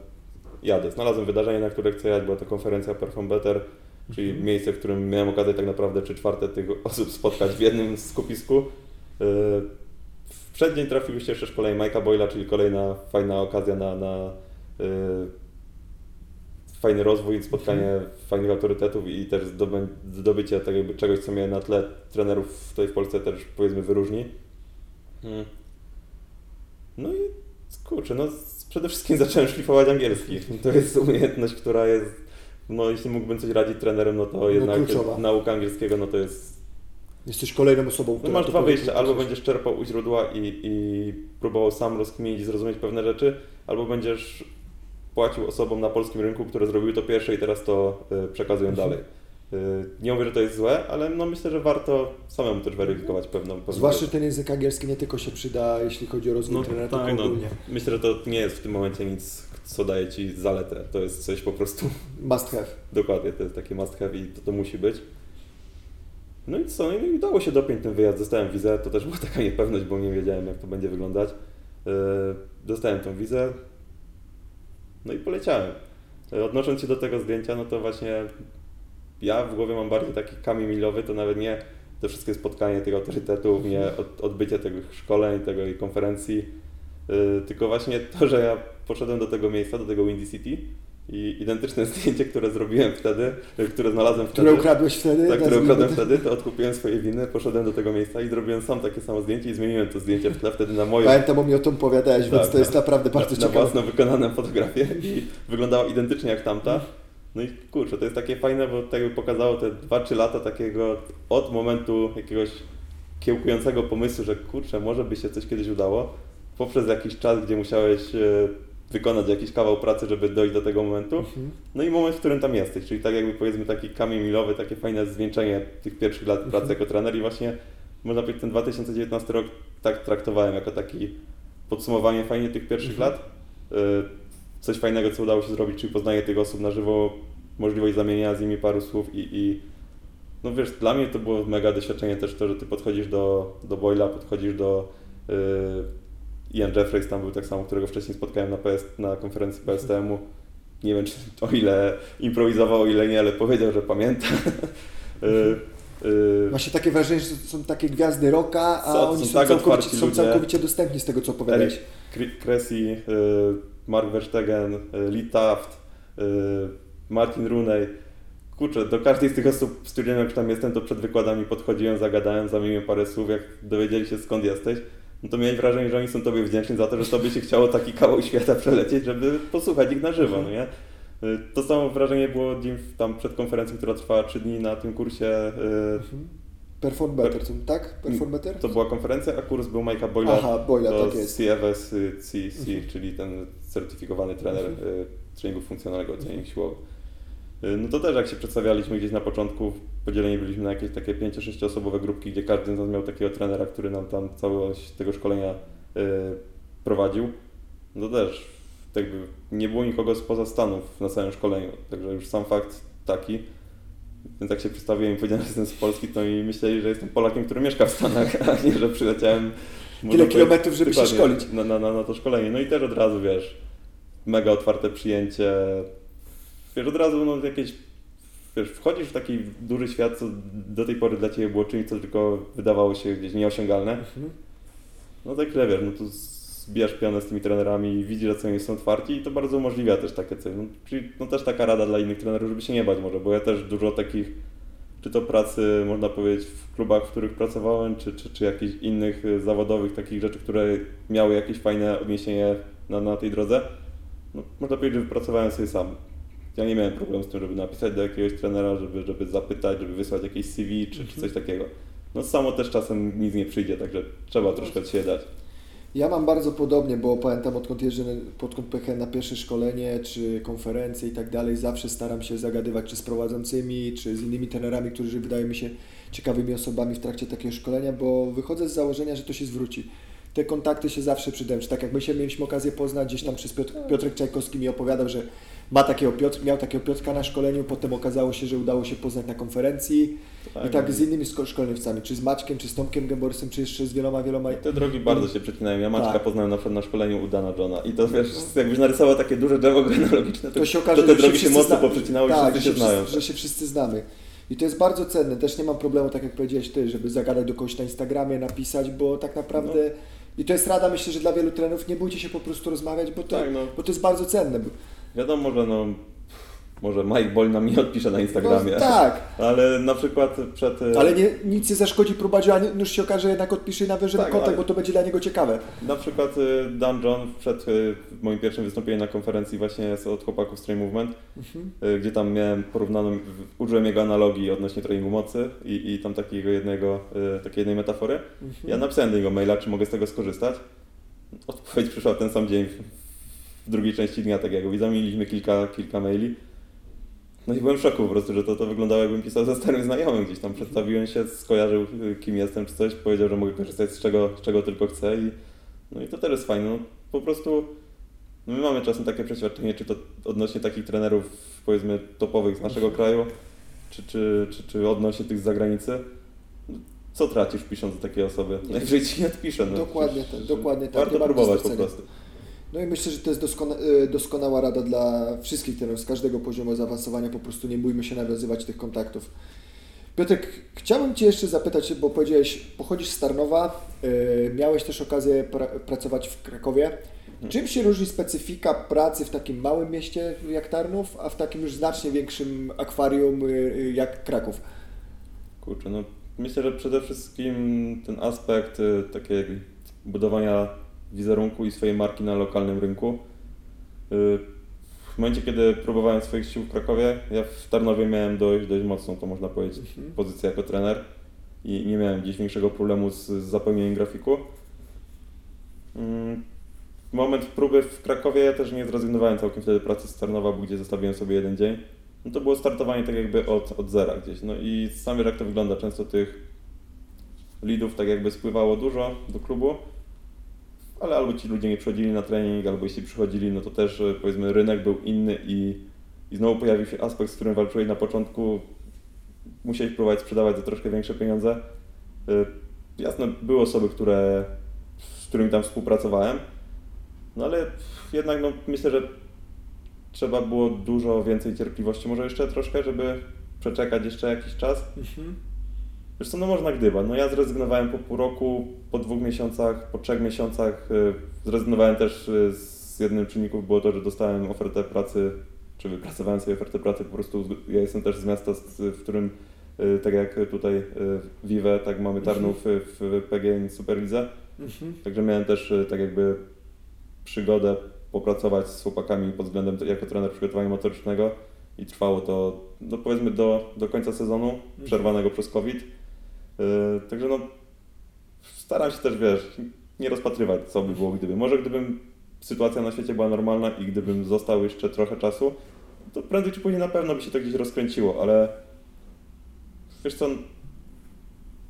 jadę. Znalazłem wydarzenie, na które chcę jechać, była to konferencja Perform Better, czyli Mhm. miejsce, w którym miałem okazję tak naprawdę trzy czwarte tych osób spotkać w jednym skupisku. Yy, W przeddzień trafił się jeszcze szkolenie Majka Boyla, czyli kolejna fajna okazja na, na yy, fajny rozwój, spotkanie fajnych autorytetów i też zdobycie tak jakby czegoś, co mnie na tle trenerów tutaj w Polsce też powiedzmy wyróżni. Mm. No i kurczę, no przede wszystkim zacząłem szlifować angielski. To jest umiejętność, która jest, no jeśli mógłbym coś radzić trenerem, no to jednak kluczowa. nauka angielskiego, no to jest Jesteś kolejną osobą, no masz dwa wyjścia, albo będziesz czerpał u źródła i, i próbował sam rozkminić i zrozumieć pewne rzeczy, albo będziesz płacił osobom na polskim rynku, które zrobiły to pierwsze i teraz to y, przekazują Mhm. dalej. Y, nie mówię, że to jest złe, ale no myślę, że warto samemu też weryfikować pewną, pewną Zwłaszcza rzecz. ten język angielski nie tylko się przyda, jeśli chodzi o rozwój no, trenera, tak, tylko no, ogólnie. myślę, że to nie jest w tym momencie nic, co daje Ci zaletę. To jest coś po prostu Must have. Dokładnie, to jest takie must have i to, to musi być. No i co, no i udało się dopiąć ten wyjazd, dostałem wizę, to też była taka niepewność, bo nie wiedziałem jak to będzie wyglądać. Yy, Dostałem tą wizę, no i poleciałem. Yy, Odnosząc się do tego zdjęcia, no to właśnie ja w głowie mam bardziej taki kamień milowy, to nawet nie te wszystkie spotkania tych autorytetów, nie od, odbycie tych szkoleń, tego i konferencji, yy, tylko właśnie to, że ja poszedłem do tego miejsca, do tego Windy City i identyczne zdjęcie, które zrobiłem wtedy, yy, które znalazłem wtedy. Które ukradłeś wtedy? Tak, które ukradłem to. wtedy, to odkupiłem swoje winy, poszedłem do tego miejsca i zrobiłem sam takie samo zdjęcie i zmieniłem to zdjęcie w tle wtedy na moje. Pamiętam, bo mi o tym opowiadałeś, więc Tak, to jest na- naprawdę bardzo na, na ciekawe. własną wykonaną fotografię i wyglądała identycznie jak tamta. No i kurczę, to jest takie fajne, bo tak jakby pokazało te 2-3 lata takiego od momentu jakiegoś kiełkującego pomysłu, że kurczę, może by się coś kiedyś udało, poprzez jakiś czas, gdzie musiałeś e, wykonać jakiś kawał pracy, żeby dojść do tego momentu. Mhm. No i moment, w którym tam jesteś, czyli tak jakby powiedzmy taki kamień milowy, takie fajne zwieńczenie tych pierwszych lat pracy jako trener i właśnie można powiedzieć ten 2019 rok tak traktowałem jako taki podsumowanie fajnie tych pierwszych Mhm. lat. Y, Coś fajnego, co udało się zrobić, czyli poznanie tych osób na żywo, możliwość zamienienia z nimi paru słów i, i no wiesz, dla mnie to było mega doświadczenie też to, że ty podchodzisz do, do Boyla, podchodzisz do y, Ian Jeffreys, tam był tak samo, którego wcześniej spotkałem na, PS, na konferencji PSTM-u. Nie wiem, czy o ile improwizował, o ile nie, ale powiedział, że pamięta. Y, y, się takie wrażenie, że są takie gwiazdy rocka, a Są- oni są tak całkowicie, są całkowicie dostępni z tego, co opowiadałeś. Eric Cre- Cressy, y, Mark Verstegen, y, Lee Taft, y, Martin Rooney. Kurczę, do każdej z tych osób jak już tam jestem, to przed wykładami podchodziłem, zagadałem, zamieniłem parę słów, jak dowiedzieli się skąd jesteś. No to miałem wrażenie, że oni są Tobie wdzięczni za to, że Tobie się chciało taki kawał świata przelecieć, żeby posłuchać ich na żywo, no nie? Y, To samo wrażenie było tam przed konferencją, która trwała 3 dni na tym kursie. y, Mhm. Perform Better, co- tak? Perform Better? To była konferencja, a kurs był Majka Boyla. Aha, Boyla, tak jest. CFS y, CC, Mhm. czyli ten certyfikowany trener Mhm. y, treningu funkcjonalnego, trening siłowy. Y, No to też jak się przedstawialiśmy gdzieś na początku, podzieleni byliśmy na jakieś takie 5-6 osobowe grupki, gdzie każdy z nas miał takiego trenera, który nam tam całość tego szkolenia y, prowadził. No to też tak jakby nie było nikogo spoza Stanów na całym szkoleniu, także już sam fakt taki. Więc jak się przedstawiłem i powiedziałem, że jestem z Polski, to mi myśleli, że jestem Polakiem, który mieszka w Stanach, a nie, że przyleciałem powiedzieć, kilometrów, żeby się szkolić. Na, na, na, na to szkolenie. No i też od razu, wiesz, mega otwarte przyjęcie. Wiesz, od razu no, jakieś, wiesz, wchodzisz w taki duży świat, co do tej pory dla Ciebie było czymś, co tylko wydawało się gdzieś nieosiągalne. Mhm. No tak źle, wiesz, no tu zbijasz pionę z tymi trenerami i widzisz, że co oni są otwarci i to bardzo umożliwia też takie coś. No, czyli no też taka rada dla innych trenerów, żeby się nie bać może, bo ja też dużo takich, czy to pracy, można powiedzieć, w klubach, w których pracowałem, czy, czy, czy jakichś innych y, zawodowych takich rzeczy, które miały jakieś fajne odniesienie na, na tej drodze, no, można powiedzieć, że wypracowałem sobie sam. Ja nie miałem problemu z tym, żeby napisać do jakiegoś trenera, żeby, żeby zapytać, żeby wysłać jakieś CV czy, czy coś takiego. No samo też czasem nic nie przyjdzie, także trzeba troszkę od siebie dać. Ja mam bardzo podobnie, bo pamiętam odkąd jeżdżę, odkąd pojechałem na pierwsze szkolenie, czy konferencje i tak dalej, zawsze staram się zagadywać czy z prowadzącymi, czy z innymi trenerami, którzy wydają mi się ciekawymi osobami w trakcie takiego szkolenia, bo wychodzę z założenia, że to się zwróci. te kontakty się zawsze przydają. Czy tak jak my się mieliśmy okazję poznać, gdzieś tam przez Piotr, Piotrek Czajkowski mi opowiadał, że ma takiego Piotr, miał takiego Piotrka na szkoleniu, potem okazało się, że udało się poznać na konferencji i tak z innymi szko- szkoleniowcami, czy z Maćkiem, czy z Tomkiem Gęborsem, czy jeszcze z wieloma, wieloma. Te drogi bardzo się przecinają. Ja Maćka Tak. poznałem na na szkoleniu u Dana Johna i to wiesz, jakbyś narysował takie duże drzewo genealogiczne, to, to się okaże, to te że drogi się wszyscy mocno zna- poprzecinały i tak, wszyscy że się znają. Że się wszyscy znamy. I to jest bardzo cenne. Też nie mam problemu, tak jak powiedziałeś Ty, żeby zagadać do kogoś na Instagramie, napisać, bo tak naprawdę... I to jest rada, myślę, że dla wielu trenerów, nie bójcie się po prostu rozmawiać, bo to, Tak, no. bo to jest bardzo cenne. Wiadomo, że no, może Mike Boll nam nie odpisze na Instagramie, No, tak, ale na przykład przed... e, ale nie, nic nie zaszkodzi próbować, a już się okaże, że jednak odpisze i nawiąże Tak, kontakt, ale- bo to będzie dla niego ciekawe. Na przykład y, Dan John przed y, moim pierwszym wystąpieniem na konferencji właśnie od chłopaków z Train Movement, Mhm. gdzie tam miałem porównaną, użyłem jego analogii odnośnie treningu mocy i, i tam takiego jednego, takiej jednej metafory. Mhm. Ja napisałem do niego maila, czy mogę z tego skorzystać. Odpowiedź przyszła ten sam dzień, w, drugiej części dnia, tak jak zamieniliśmy kilka, kilka maili. No i byłem w szoku po prostu, że to, to wyglądało jakbym pisał ze starym znajomym gdzieś tam. Przedstawiłem się, skojarzył kim jestem czy coś, powiedział, że mogę korzystać z czego, z czego tylko chcę i no i to też jest fajne. No, po prostu my mamy czasem takie przeświadczenie, czy to odnośnie takich trenerów powiedzmy topowych z naszego kraju, czy, czy, czy, czy odnośnie tych z zagranicy. Co tracisz pisząc do takiej osoby? Najwyżej ci nie odpiszę. No, Dokładnie Przecież- tak, dokładnie tak. Warto próbować po prostu. No i myślę, że to jest doskona, y, doskonała rada dla wszystkich trenerów z każdego poziomu zaawansowania. Po prostu nie bójmy się nawiązywać tych kontaktów. Piotrek, chciałbym Cię jeszcze zapytać, bo powiedziałeś, pochodzisz z Tarnowa, y, miałeś też okazję pra, pracować w Krakowie. Czym się różni specyfika pracy w takim małym mieście jak Tarnów, a w takim już znacznie większym akwarium y, y, jak Kraków? Kurczę, no myślę, że przede wszystkim ten aspekt y, takiego budowania wizerunku i swojej marki na lokalnym rynku. Y, W momencie, kiedy próbowałem swoich sił w Krakowie, ja w Tarnowie miałem dość, dość mocną, to można powiedzieć, Mhm. pozycję jako trener i nie miałem gdzieś większego problemu z, z zapełnieniem grafiku. Mm, Moment próby w Krakowie ja też nie zrezygnowałem całkiem wtedy pracy z Tarnowa, bo gdzie zostawiłem sobie jeden dzień. No to było startowanie tak jakby od, od zera gdzieś. No i sam wiesz jak to wygląda. Często tych lidów tak jakby spływało dużo do klubu, ale albo ci ludzie nie przychodzili na trening, albo jeśli przychodzili, no to też e, powiedzmy rynek był inny i, i znowu pojawił się aspekt, z którym walczyłeś na początku. Musiałeś próbować sprzedawać za troszkę większe pieniądze. Y, Jasne, były osoby, które, z którymi tam współpracowałem, no ale jednak no, myślę, że trzeba było dużo więcej cierpliwości, może jeszcze troszkę, żeby przeczekać jeszcze jakiś czas. Wiesz co, no można gdyba. No ja zrezygnowałem po pół roku, po dwóch miesiącach, po trzech miesiącach. y, Zrezygnowałem też y, z jednym czynników, było to, że dostałem ofertę pracy, czy wypracowałem sobie ofertę pracy po prostu. Ja jestem też z miasta, w którym y, tak jak tutaj Vive, tak mamy Tarnów w PGN Superlidze. Mhm. Także miałem też tak jakby przygodę popracować z chłopakami pod względem jako trener przygotowania motorycznego i trwało to no powiedzmy do, do końca sezonu przerwanego przez COVID. Yy, także no staram się też wiesz, nie rozpatrywać co by było gdyby. Może gdybym sytuacja na świecie była normalna i gdybym został jeszcze trochę czasu, to prędzej czy później na pewno by się to gdzieś rozkręciło, ale wiesz co,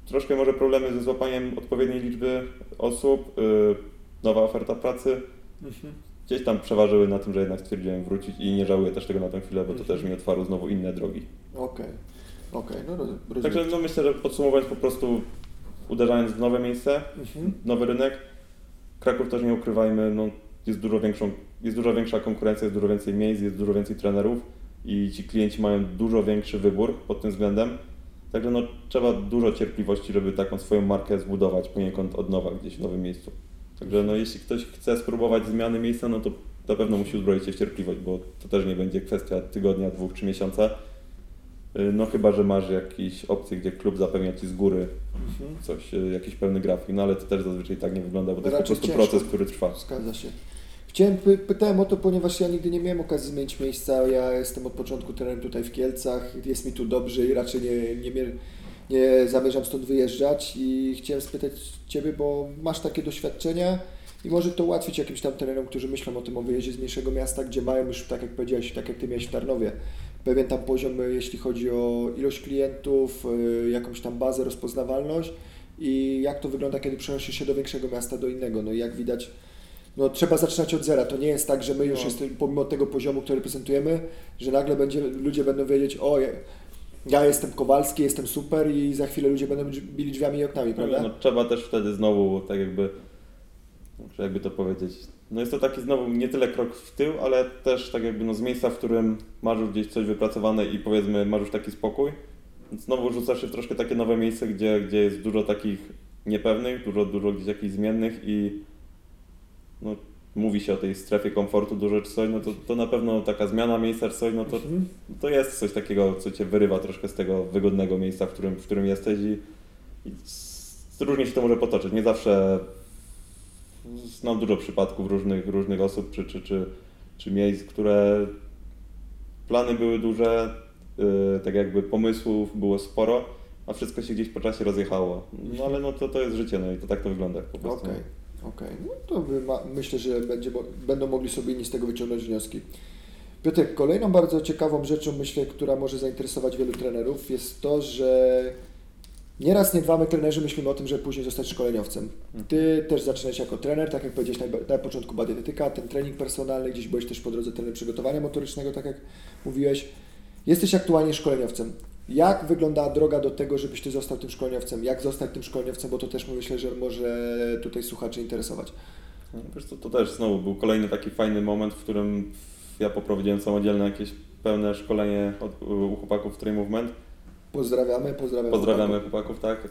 troszkę może problemy ze złapaniem odpowiedniej liczby osób, yy, nowa oferta pracy. Mhm. Gdzieś tam przeważyły na tym, że jednak stwierdziłem wrócić i nie żałuję też tego na tę chwilę, bo to też mi otwarło znowu inne drogi. Okej, okej, no roz- rozumiem. Także no myślę, że podsumowując po prostu uderzając w nowe miejsce, Mhm. nowy rynek, Kraków też nie ukrywajmy, no, jest, dużo większą, jest dużo większa konkurencja, jest dużo więcej miejsc, jest dużo więcej trenerów i ci klienci mają dużo większy wybór pod tym względem. Także no, trzeba dużo cierpliwości, żeby taką swoją markę zbudować poniekąd od nowa gdzieś w nowym miejscu. Także no, jeśli ktoś chce spróbować zmiany miejsca, no to na pewno musi uzbroić się w cierpliwość, bo to też nie będzie kwestia tygodnia, dwóch, trzy miesiąca. Y, No chyba, że masz jakieś opcje, gdzie klub zapewnia Ci z góry Mhm. coś, y, jakiś pewny grafik, no ale to też zazwyczaj tak nie wygląda, bo to jest po Raczej prostu ciężko. proces, który trwa. Zgadza się. Chciałem, py, pytałem o to, ponieważ ja nigdy nie miałem okazji zmienić miejsca. Ja jestem od początku trenerem tutaj w Kielcach, jest mi tu dobrze i raczej nie, nie, nie zamierzam stąd wyjeżdżać i chciałem spytać Ciebie, bo masz takie doświadczenia i może to ułatwić jakimś tam trenerom, którzy myślą o tym o wyjeździe z mniejszego miasta, gdzie mają już, tak jak powiedziałeś, tak jak Ty miałeś w Tarnowie, pewien tam poziom, y, jeśli chodzi o ilość klientów, y, jakąś tam bazę, rozpoznawalność i jak to wygląda, kiedy przenosisz się do większego miasta, do innego. No i jak widać, no trzeba zaczynać od zera. To nie jest tak, że my już No. jesteśmy, pomimo tego poziomu, który reprezentujemy, że nagle będzie, ludzie będą wiedzieć, o ja- jestem Kowalski, jestem super i za chwilę ludzie będą bili drzwiami i oknami, prawda? No, trzeba też wtedy znowu, tak jakby, jakby to powiedzieć, no jest to taki znowu nie tyle krok w tył, ale też tak jakby no z miejsca, w którym masz już gdzieś coś wypracowane i powiedzmy masz już taki spokój, znowu rzucasz się w troszkę takie nowe miejsce, gdzie, gdzie jest dużo takich niepewnych, dużo, dużo gdzieś jakichś zmiennych i no, mówi się o tej strefie komfortu dużo czy coś, no to, to na pewno taka zmiana miejsca czy coś, no to, Mhm. to jest coś takiego, co cię wyrywa troszkę z tego wygodnego miejsca, w którym, w którym jesteś i, i różnie się to może potoczyć. Nie zawsze znam dużo przypadków różnych, różnych osób czy, czy, czy, czy miejsc, które plany były duże, yy, tak jakby pomysłów było sporo, a wszystko się gdzieś po czasie rozjechało. No ale no to, to jest życie, no i to tak to wygląda po prostu. Okej, okej. No to ma, myślę, że będzie, będą mogli sobie inni z tego wyciągnąć wnioski. Piotrek, kolejną bardzo ciekawą rzeczą, myślę, która może zainteresować wielu trenerów, jest to, że nieraz, nie dwa my trenerzy myślimy o tym, żeby później zostać szkoleniowcem. Ty też zaczynałeś jako trener, tak jak powiedziałeś na, na początku była ten trening personalny, gdzieś byłeś też po drodze trener przygotowania motorycznego, tak jak mówiłeś. Jesteś aktualnie szkoleniowcem. Jak wygląda droga do tego, żebyś ty został tym szkoleniowcem? Jak zostać tym szkoleniowcem, bo to też myślę, że może tutaj słuchaczy interesować. No, Wiesz co, to też znowu był kolejny taki fajny moment, w którym ja poprowadziłem samodzielne jakieś pełne szkolenie od, u chłopaków Train Movement. Pozdrawiamy, pozdrawiamy. Pozdrawiamy chłopaków, tak,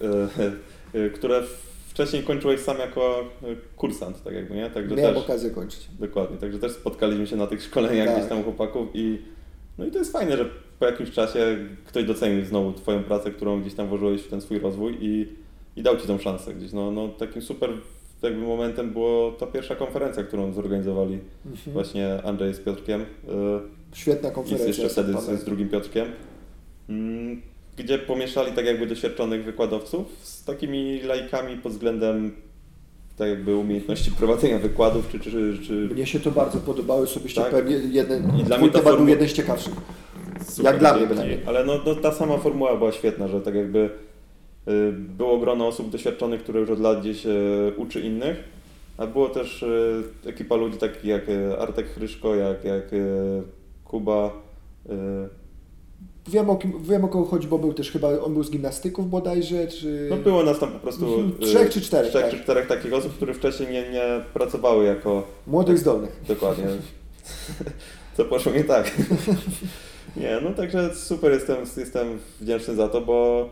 e, e, które wcześniej kończyłeś sam jako e, kursant, tak jakby, nie? Także Miałem też, okazję kończyć. dokładnie, także też spotkaliśmy się na tych szkoleniach Tak. gdzieś tam u chłopaków i no i to jest fajne, że po jakimś czasie ktoś docenił znowu Twoją pracę, którą gdzieś tam włożyłeś w ten swój rozwój i, i dał Ci tą szansę gdzieś. No, no takim super jakby momentem było ta pierwsza konferencja, którą zorganizowali Mhm. właśnie Andrzej z Piotrkiem. e, Świetna i konferencja. jeszcze wtedy z, z drugim Piotrkiem, mm, gdzie pomieszali tak jakby doświadczonych wykładowców z takimi laikami pod względem tak jakby umiejętności prowadzenia wykładów, czy, czy, czy Mnie się to bardzo podobało, osobiście Tak. pewnie jeden, I dla mnie ta temat był formu- jeden z ciekawszych. super, Jak dla mnie bynajmniej. Ale no, no ta sama formuła była świetna, że tak jakby y, było grono osób doświadczonych, które już od lat gdzieś y, uczy innych, a było też y, ekipa ludzi takich jak Artek Chryszko, jak, jak Kuba, Wiem o, kim, wiem o kogo chodzi, bo był też chyba, on był z gimnastyków bodajże, czy... No było nas tam po prostu Mhm. y, Trzech czy czterech, trzech tak. czy czterech takich osób, które wcześniej nie, nie pracowały jako Młodych, zdolnych. dokładnie. Co poszło nie tak. Nie, no także super jestem, jestem wdzięczny za to, bo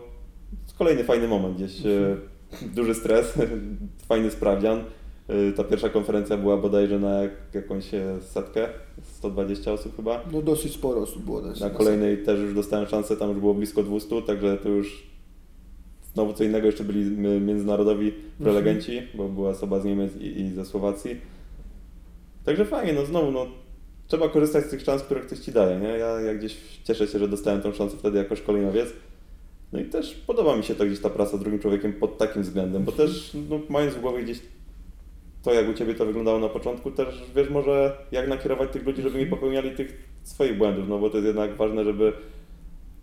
kolejny fajny moment gdzieś. y, Duży stres, fajny sprawdzian. Y, Ta pierwsza konferencja była bodajże na jak- jakąś e, setkę, 120 osób chyba. No dosyć sporo osób było. Na kolejnej też już dostałem szansę, tam już było blisko 200, także to już znowu co innego, jeszcze byli międzynarodowi prelegenci, bo była osoba z Niemiec i, i ze Słowacji. Także fajnie, no znowu, no trzeba korzystać z tych szans, które ktoś Ci daje, nie? Ja, ja gdzieś cieszę się, że dostałem tą szansę wtedy jako szkoleniowiec. No i też podoba mi się to gdzieś ta praca z drugim człowiekiem pod takim względem, bo też no, mając w głowie gdzieś to, jak u Ciebie to wyglądało na początku, też wiesz może jak nakierować tych ludzi, żeby nie popełniali tych swoich błędów, no bo to jest jednak ważne, żeby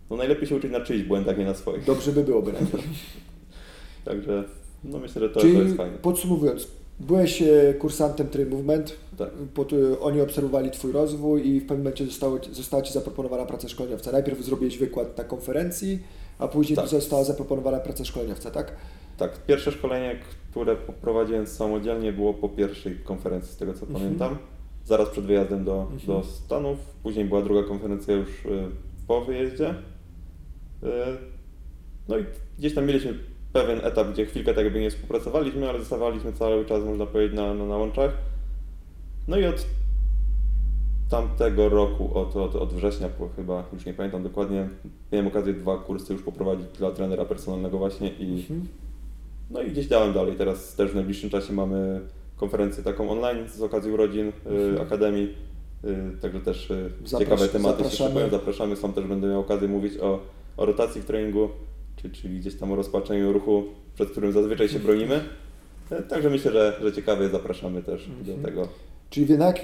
no najlepiej się uczyć na czyichś błędach, nie na swoich. Dobrze by było bynajmniej. Także no myślę, że to, Czyli to jest fajne. podsumowując, byłeś e, kursantem Train Movement, Tak. pod, e, oni obserwowali Twój rozwój i w pewnym momencie zostało, została Ci zaproponowana praca szkoleniowca. Najpierw zrobiłeś wykład na konferencji, a później Tak. została zaproponowana praca szkoleniowca, tak? Tak, pierwsze szkolenie, które poprowadziłem samodzielnie było po pierwszej konferencji, z tego co Mhm. pamiętam. Zaraz przed wyjazdem do, Mhm. do Stanów. Później była druga konferencja już y, po wyjeździe. Y, No i gdzieś tam mieliśmy pewien etap, gdzie chwilkę tak jakby nie współpracowaliśmy, ale zostawaliśmy cały czas, można powiedzieć, na, na, na łączach. No i od tamtego roku, od, od, od września chyba, już nie pamiętam dokładnie, miałem okazję dwa kursy już poprowadzić dla trenera personalnego właśnie i Mhm. No i gdzieś działam dalej. Teraz też w najbliższym czasie mamy konferencję taką online z okazji urodzin y, Mhm. Akademii. Y, także też y, Zaprasz- ciekawe tematy się zapraszamy. szykują. Zapraszamy. Sam też będę miał okazję mówić o, o rotacji w treningu, czyli, czyli gdzieś tam o rozpaczeniu ruchu, przed którym zazwyczaj się bronimy. Także myślę, że, że ciekawie zapraszamy też Mhm. do tego. Czyli na jaki,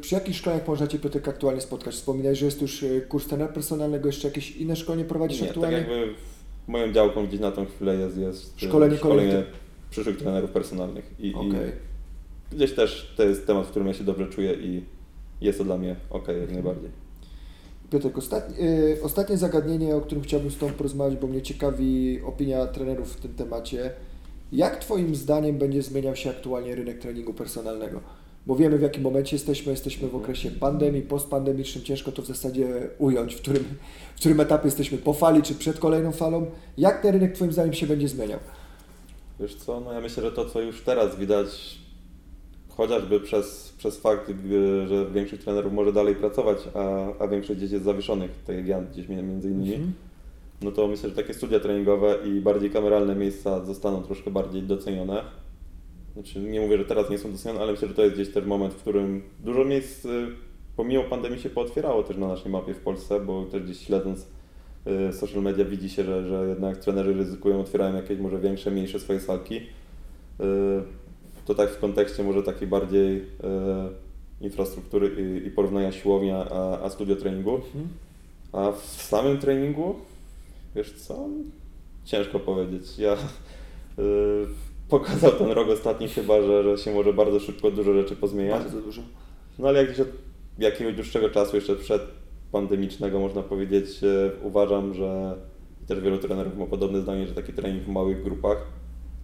przy jakich szkoleniach można Cię Piotrek aktualnie spotkać? Wspominałeś, że jest już kurs trenera personalnego, jeszcze jakieś inne szkolenie prowadzisz Nie, tak aktualnie? jakby moją działką gdzieś na tą chwilę jest, jest e, Szkolenie szkolenie przyszłych trenerów personalnych. I, Okej. I gdzieś też to jest temat, w którym ja się dobrze czuję i jest to dla mnie ok, jak najbardziej. Piotrek, ostatnie, y, ostatnie zagadnienie, o którym chciałbym z Tobą porozmawiać, bo mnie ciekawi opinia trenerów w tym temacie. Jak Twoim zdaniem będzie zmieniał się aktualnie rynek treningu personalnego? Bo wiemy w jakim momencie jesteśmy, jesteśmy w okresie pandemii, postpandemicznym, ciężko to w zasadzie ująć, w którym, w którym etapie jesteśmy, po fali czy przed kolejną falą. Jak ten rynek Twoim zdaniem się będzie zmieniał? Wiesz co, no ja myślę, że to co już teraz widać, chociażby przez, przez fakt, gdy- że większość trenerów może dalej pracować, a, a większość gdzieś jest zawieszonych, tak jak ja gdzieś między innymi, Mhm. no to myślę, że takie studia treningowe i bardziej kameralne miejsca zostaną troszkę bardziej docenione. Znaczy, nie mówię, że teraz nie są docenione, ale myślę, że to jest gdzieś ten moment, w którym dużo miejsc y, pomimo pandemii się pootwierało też na naszej mapie w Polsce, bo też gdzieś śledząc y, social media widzi się, że, że jednak trenerzy ryzykują, otwierają jakieś może większe, mniejsze swoje salki. Y, To tak w kontekście może takiej bardziej infrastruktury i, porównania siłownia a, a studio treningu. Mhm. A w samym treningu, wiesz co, ciężko powiedzieć. Ja pokazał ten rok ostatni chyba, że, że się może bardzo szybko dużo rzeczy pozmieniać. Bardzo dużo. No ale jak od jakiegoś dłuższego czasu, jeszcze przed pandemicznego można powiedzieć, e, uważam, że też wielu trenerów ma podobne zdanie, że taki trening w małych grupach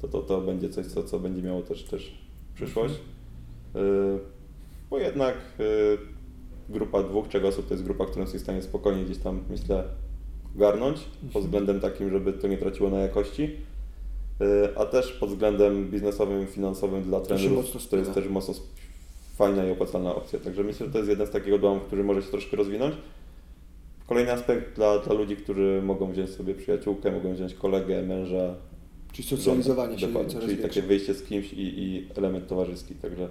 to, to, to będzie coś, co, co będzie miało też, też przyszłość. E, Bo jednak e, grupa dwóch, trzech osób to jest grupa, którą jesteś w stanie spokojnie gdzieś tam, myślę, garnąć pod względem takim, żeby to nie traciło na jakości. A też pod względem biznesowym, finansowym dla trenerów, mocno to jest też mocno fajna i opłacalna opcja. Także myślę, że to jest jeden z takich odłamów, który może się troszkę rozwinąć. Kolejny aspekt dla, dla ludzi, którzy mogą wziąć sobie przyjaciółkę, mogą wziąć kolegę, męża. Czyli socjalizowanie się Dokładnie, coraz Czyli większe. takie wyjście z kimś i, i element towarzyski. Także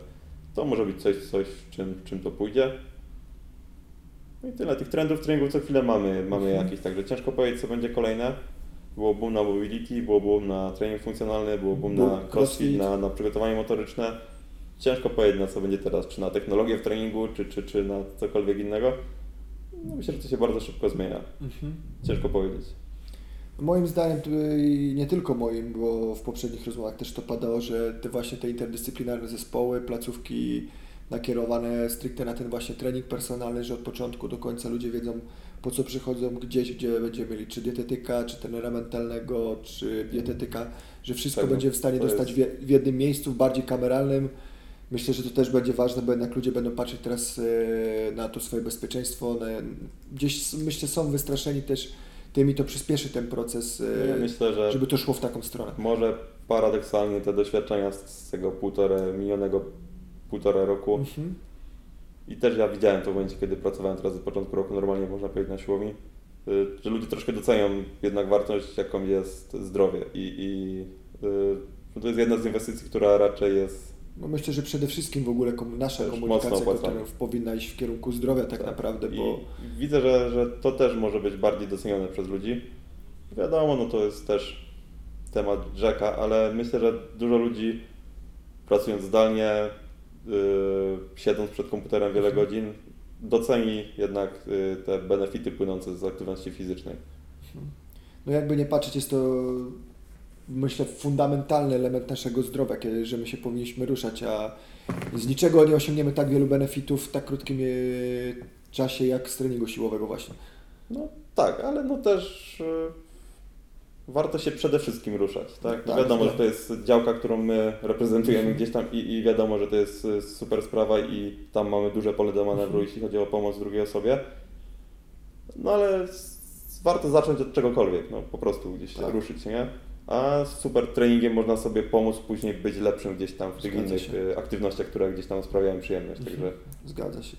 to może być coś, coś czym, czym to pójdzie. No i tyle. Tych trendów treningów co chwilę mamy, mamy Mhm. jakieś, także ciężko powiedzieć, co będzie kolejne. Było boom na mobility, było boom na trening funkcjonalny, było boom na crossfit. na, na przygotowanie motoryczne. Ciężko powiedzieć, na co będzie teraz, czy na technologię w treningu, czy, czy, czy na cokolwiek innego. No myślę, że to się bardzo szybko zmienia. Mhm. Ciężko powiedzieć. Moim zdaniem, i nie tylko moim, bo w poprzednich rozmowach też to padało, że te właśnie te interdyscyplinarne zespoły, placówki nakierowane stricte na ten właśnie trening personalny, że od początku do końca ludzie wiedzą po co przychodzą gdzieś, gdzie będziemy mieli czy dietetyka, czy trenera mentalnego, czy dietetyka, że wszystko Tak, no, będzie w stanie dostać jest- w, jednym miejscu, w bardziej kameralnym. Myślę, że to też będzie ważne, bo jednak ludzie będą patrzeć teraz e, na to swoje bezpieczeństwo. Gdzieś myślę są wystraszeni też tym i to przyspieszy ten proces, e, Ja myślę, że żeby to szło w taką stronę. może paradoksalnie te doświadczenia z tego półtora, minionego półtora roku Mhm. I też ja widziałem to w momencie, kiedy pracowałem teraz od początku roku, normalnie można powiedzieć na siłowni, y, że ludzie troszkę docenią jednak wartość, jaką jest zdrowie. I, i y, to jest jedna z inwestycji, która raczej jest No myślę, że przede wszystkim w ogóle kom- nasza komunikacja trenerów powinna iść w kierunku zdrowia tak, naprawdę, I bo widzę, że, że to też może być bardziej docenione przez ludzi. Wiadomo, no to jest też temat rzeka, ale myślę, że dużo ludzi pracując zdalnie, siedząc przed komputerem wiele Mhm. godzin, doceni jednak yy, te benefity płynące z aktywności fizycznej. no jakby nie patrzeć, jest to myślę fundamentalny element naszego zdrowia, że my się powinniśmy ruszać, a z niczego nie osiągniemy tak wielu benefitów w tak krótkim e, czasie jak z treningu siłowego właśnie. No tak, ale no też warto się przede wszystkim ruszać, tak? Tak, wiadomo, tak. że to jest działka, którą my reprezentujemy gdzieś tam i, i wiadomo, że to jest super sprawa i tam mamy duże pole do manewru, jeśli chodzi o pomoc drugiej osobie. No ale warto zacząć od czegokolwiek, no po prostu gdzieś Tak. ruszyć, nie? A z super treningiem można sobie pomóc później być lepszym gdzieś tam w tych innych y, aktywnościach, które gdzieś tam sprawiają przyjemność, Mhm. także... Zgadza się.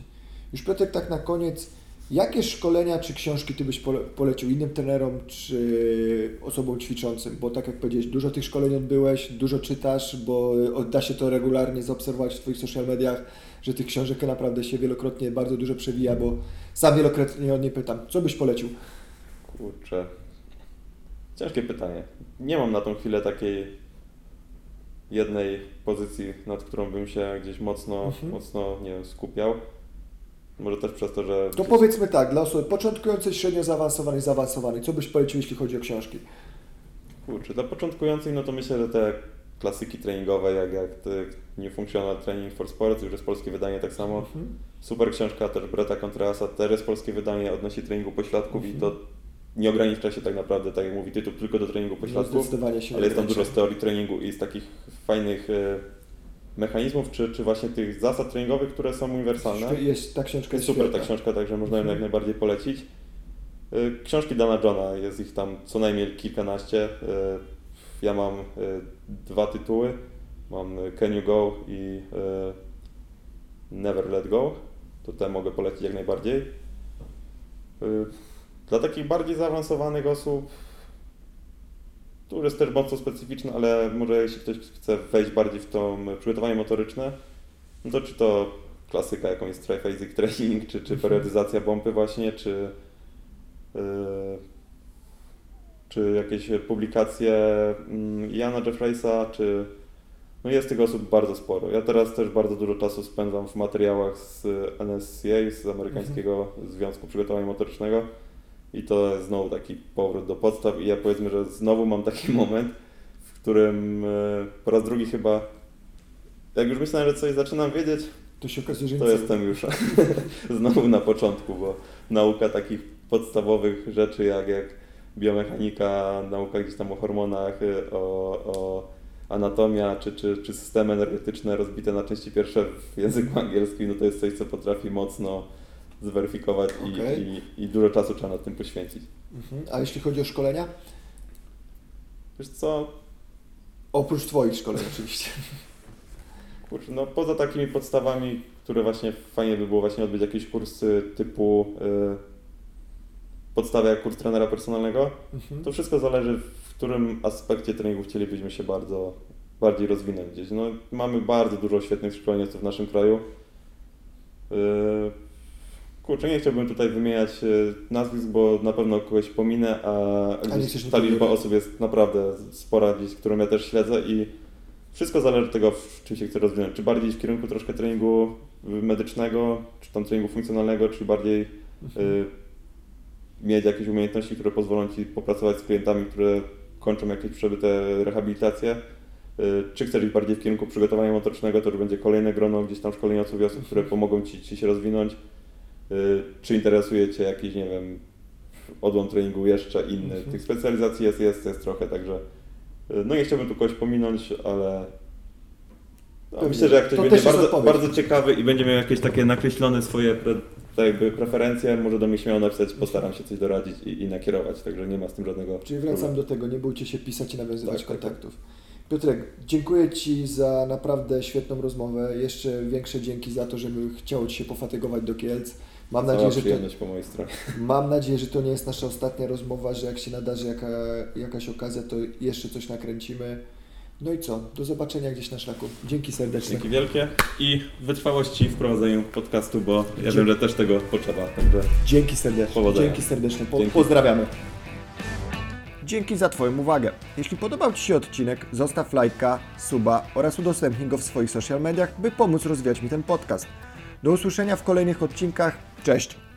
Już Piotrek, tak na koniec, jakie szkolenia czy książki Ty byś pole- polecił innym trenerom czy osobom ćwiczącym? Bo tak jak powiedziałeś, dużo tych szkoleń odbyłeś, dużo czytasz, bo da się to regularnie zaobserwować w Twoich social mediach, że tych książek naprawdę się wielokrotnie bardzo dużo przewija, bo sam wielokrotnie o nie pytam. Co byś polecił? Kurczę. Ciężkie pytanie. Nie mam na tą chwilę takiej jednej pozycji, nad którą bym się gdzieś mocno, Mhm. mocno nie wiem, skupiał. Może też przez to, że. To powiedzmy tak, dla osoby początkującej, średnio zaawansowanej, zaawansowanej, co byś polecił, jeśli chodzi o książki? Kurczę, dla początkujących, no to myślę, że te klasyki treningowe, jak, jak New Functional Training for Sports, już jest polskie wydanie tak samo. Super książka też Breta Contreasa, też jest polskie wydanie odnośnie treningu pośladków i to nie ogranicza się tak naprawdę, tak jak mówi tytuł, tylko do treningu No, pośladków, zdecydowanie się ale jest tam dużo z teorii treningu i z takich fajnych e, mechanizmów, czy, czy właśnie tych zasad treningowych, które są uniwersalne. Jest, ta książka jest Super ta świetna. książka, także można ją Mhm. jak najbardziej polecić. Y, Książki Dana Johna, jest ich tam co najmniej kilkanaście. Y, Ja mam y, dwa tytuły. Mam Can You Go i Never Let Go. To te mogę polecić jak najbardziej. Dla takich bardziej zaawansowanych osób to już jest też mocno specyficzne, ale może jeśli ktoś chce wejść bardziej w to przygotowanie motoryczne, no to czy to klasyka, jaką jest triphasic training, czy, czy periodyzacja pompy właśnie, czy, yy, czy jakieś publikacje mm, Jana Jeffreysa, czy no jest tych osób bardzo sporo. Ja teraz też bardzo dużo czasu spędzam w materiałach z NSCA, z amerykańskiego Związku Przygotowania Motorycznego i to jest znowu taki powrót do podstaw. I ja powiedzmy, że znowu mam taki moment, w którym yy, po raz drugi chyba jak już myślałem, że coś zaczynam wiedzieć, To się okazuje, że to jestem już znowu na początku, bo nauka takich podstawowych rzeczy jak, jak biomechanika, nauka gdzieś tam o hormonach, y, o, o anatomia czy, czy, czy systemy energetyczne rozbite na części pierwsze w języku angielskim, no to jest coś, co potrafi mocno zweryfikować i, Okej. i, i dużo czasu trzeba nad tym poświęcić. Mhm. A jeśli chodzi o szkolenia? Wiesz co, Oprócz Twoich szkoleń oczywiście. Kurczę, no poza takimi podstawami, które właśnie fajnie by było właśnie odbyć jakieś kursy typu y, podstawy jak kurs trenera personalnego, Mhm. to wszystko zależy w którym aspekcie treningu chcielibyśmy się bardzo bardziej rozwinąć gdzieś. No, mamy bardzo dużo świetnych szkoleniowców w naszym kraju. Y, kurczę, nie chciałbym tutaj wymieniać y, nazwisk, bo na pewno kogoś pominę, a, A gdzieś ta liczba osób jest naprawdę spora gdzieś, którą ja też śledzę i wszystko zależy od tego, w czym się chce rozwinąć. Czy bardziej w kierunku troszkę treningu medycznego, czy tam treningu funkcjonalnego, czy bardziej y, mieć jakieś umiejętności, które pozwolą Ci popracować z klientami, które kończą jakieś przebyte rehabilitacje. Y, Czy chcesz iść bardziej w kierunku przygotowania motorycznego, to już będzie kolejne grono gdzieś tam szkoleniowców i osób, które pomogą Ci, ci się rozwinąć. Y, Czy interesuje Cię jakiś, nie wiem, odłam treningu jeszcze inny. Mhm. Tych specjalizacji jest, jest, jest trochę, także y, no nie chciałbym tu kogoś pominąć, ale no, myślę, że jak ktoś To będzie bardzo, bardzo ciekawy i będzie miał jakieś takie nakreślone swoje pre, tak jakby preferencje, może do mnie śmiało napisać, postaram się coś doradzić i, i nakierować, także nie ma z tym żadnego Czyli wracam problemu. do tego, nie bójcie się pisać i nawiązywać Tak, tak, kontaktów. Piotrek, dziękuję Ci za naprawdę świetną rozmowę. Jeszcze większe dzięki za to, żeby chciało Ci się pofatygować do Kielc. Mam Cała nadzieję, że to, po mojej stronie. mam nadzieję, że to nie jest nasza ostatnia rozmowa, że jak się nadarzy jaka, jakaś okazja, to jeszcze coś nakręcimy. No i co? Do zobaczenia gdzieś na szlaku. Dzięki serdecznie. Dzięki wielkie i wytrwałości w prowadzeniu podcastu, bo ja Dzięki. wiem, że też tego potrzeba, także Dzięki serdecznie. Powodzenia. Dzięki serdecznie. Po, Dzięki. Pozdrawiamy. Dzięki za Twoją uwagę. Jeśli podobał Ci się odcinek, zostaw lajka, suba oraz udostępnij go w swoich social mediach, by pomóc rozwijać mi ten podcast. Do usłyszenia w kolejnych odcinkach. Cześć!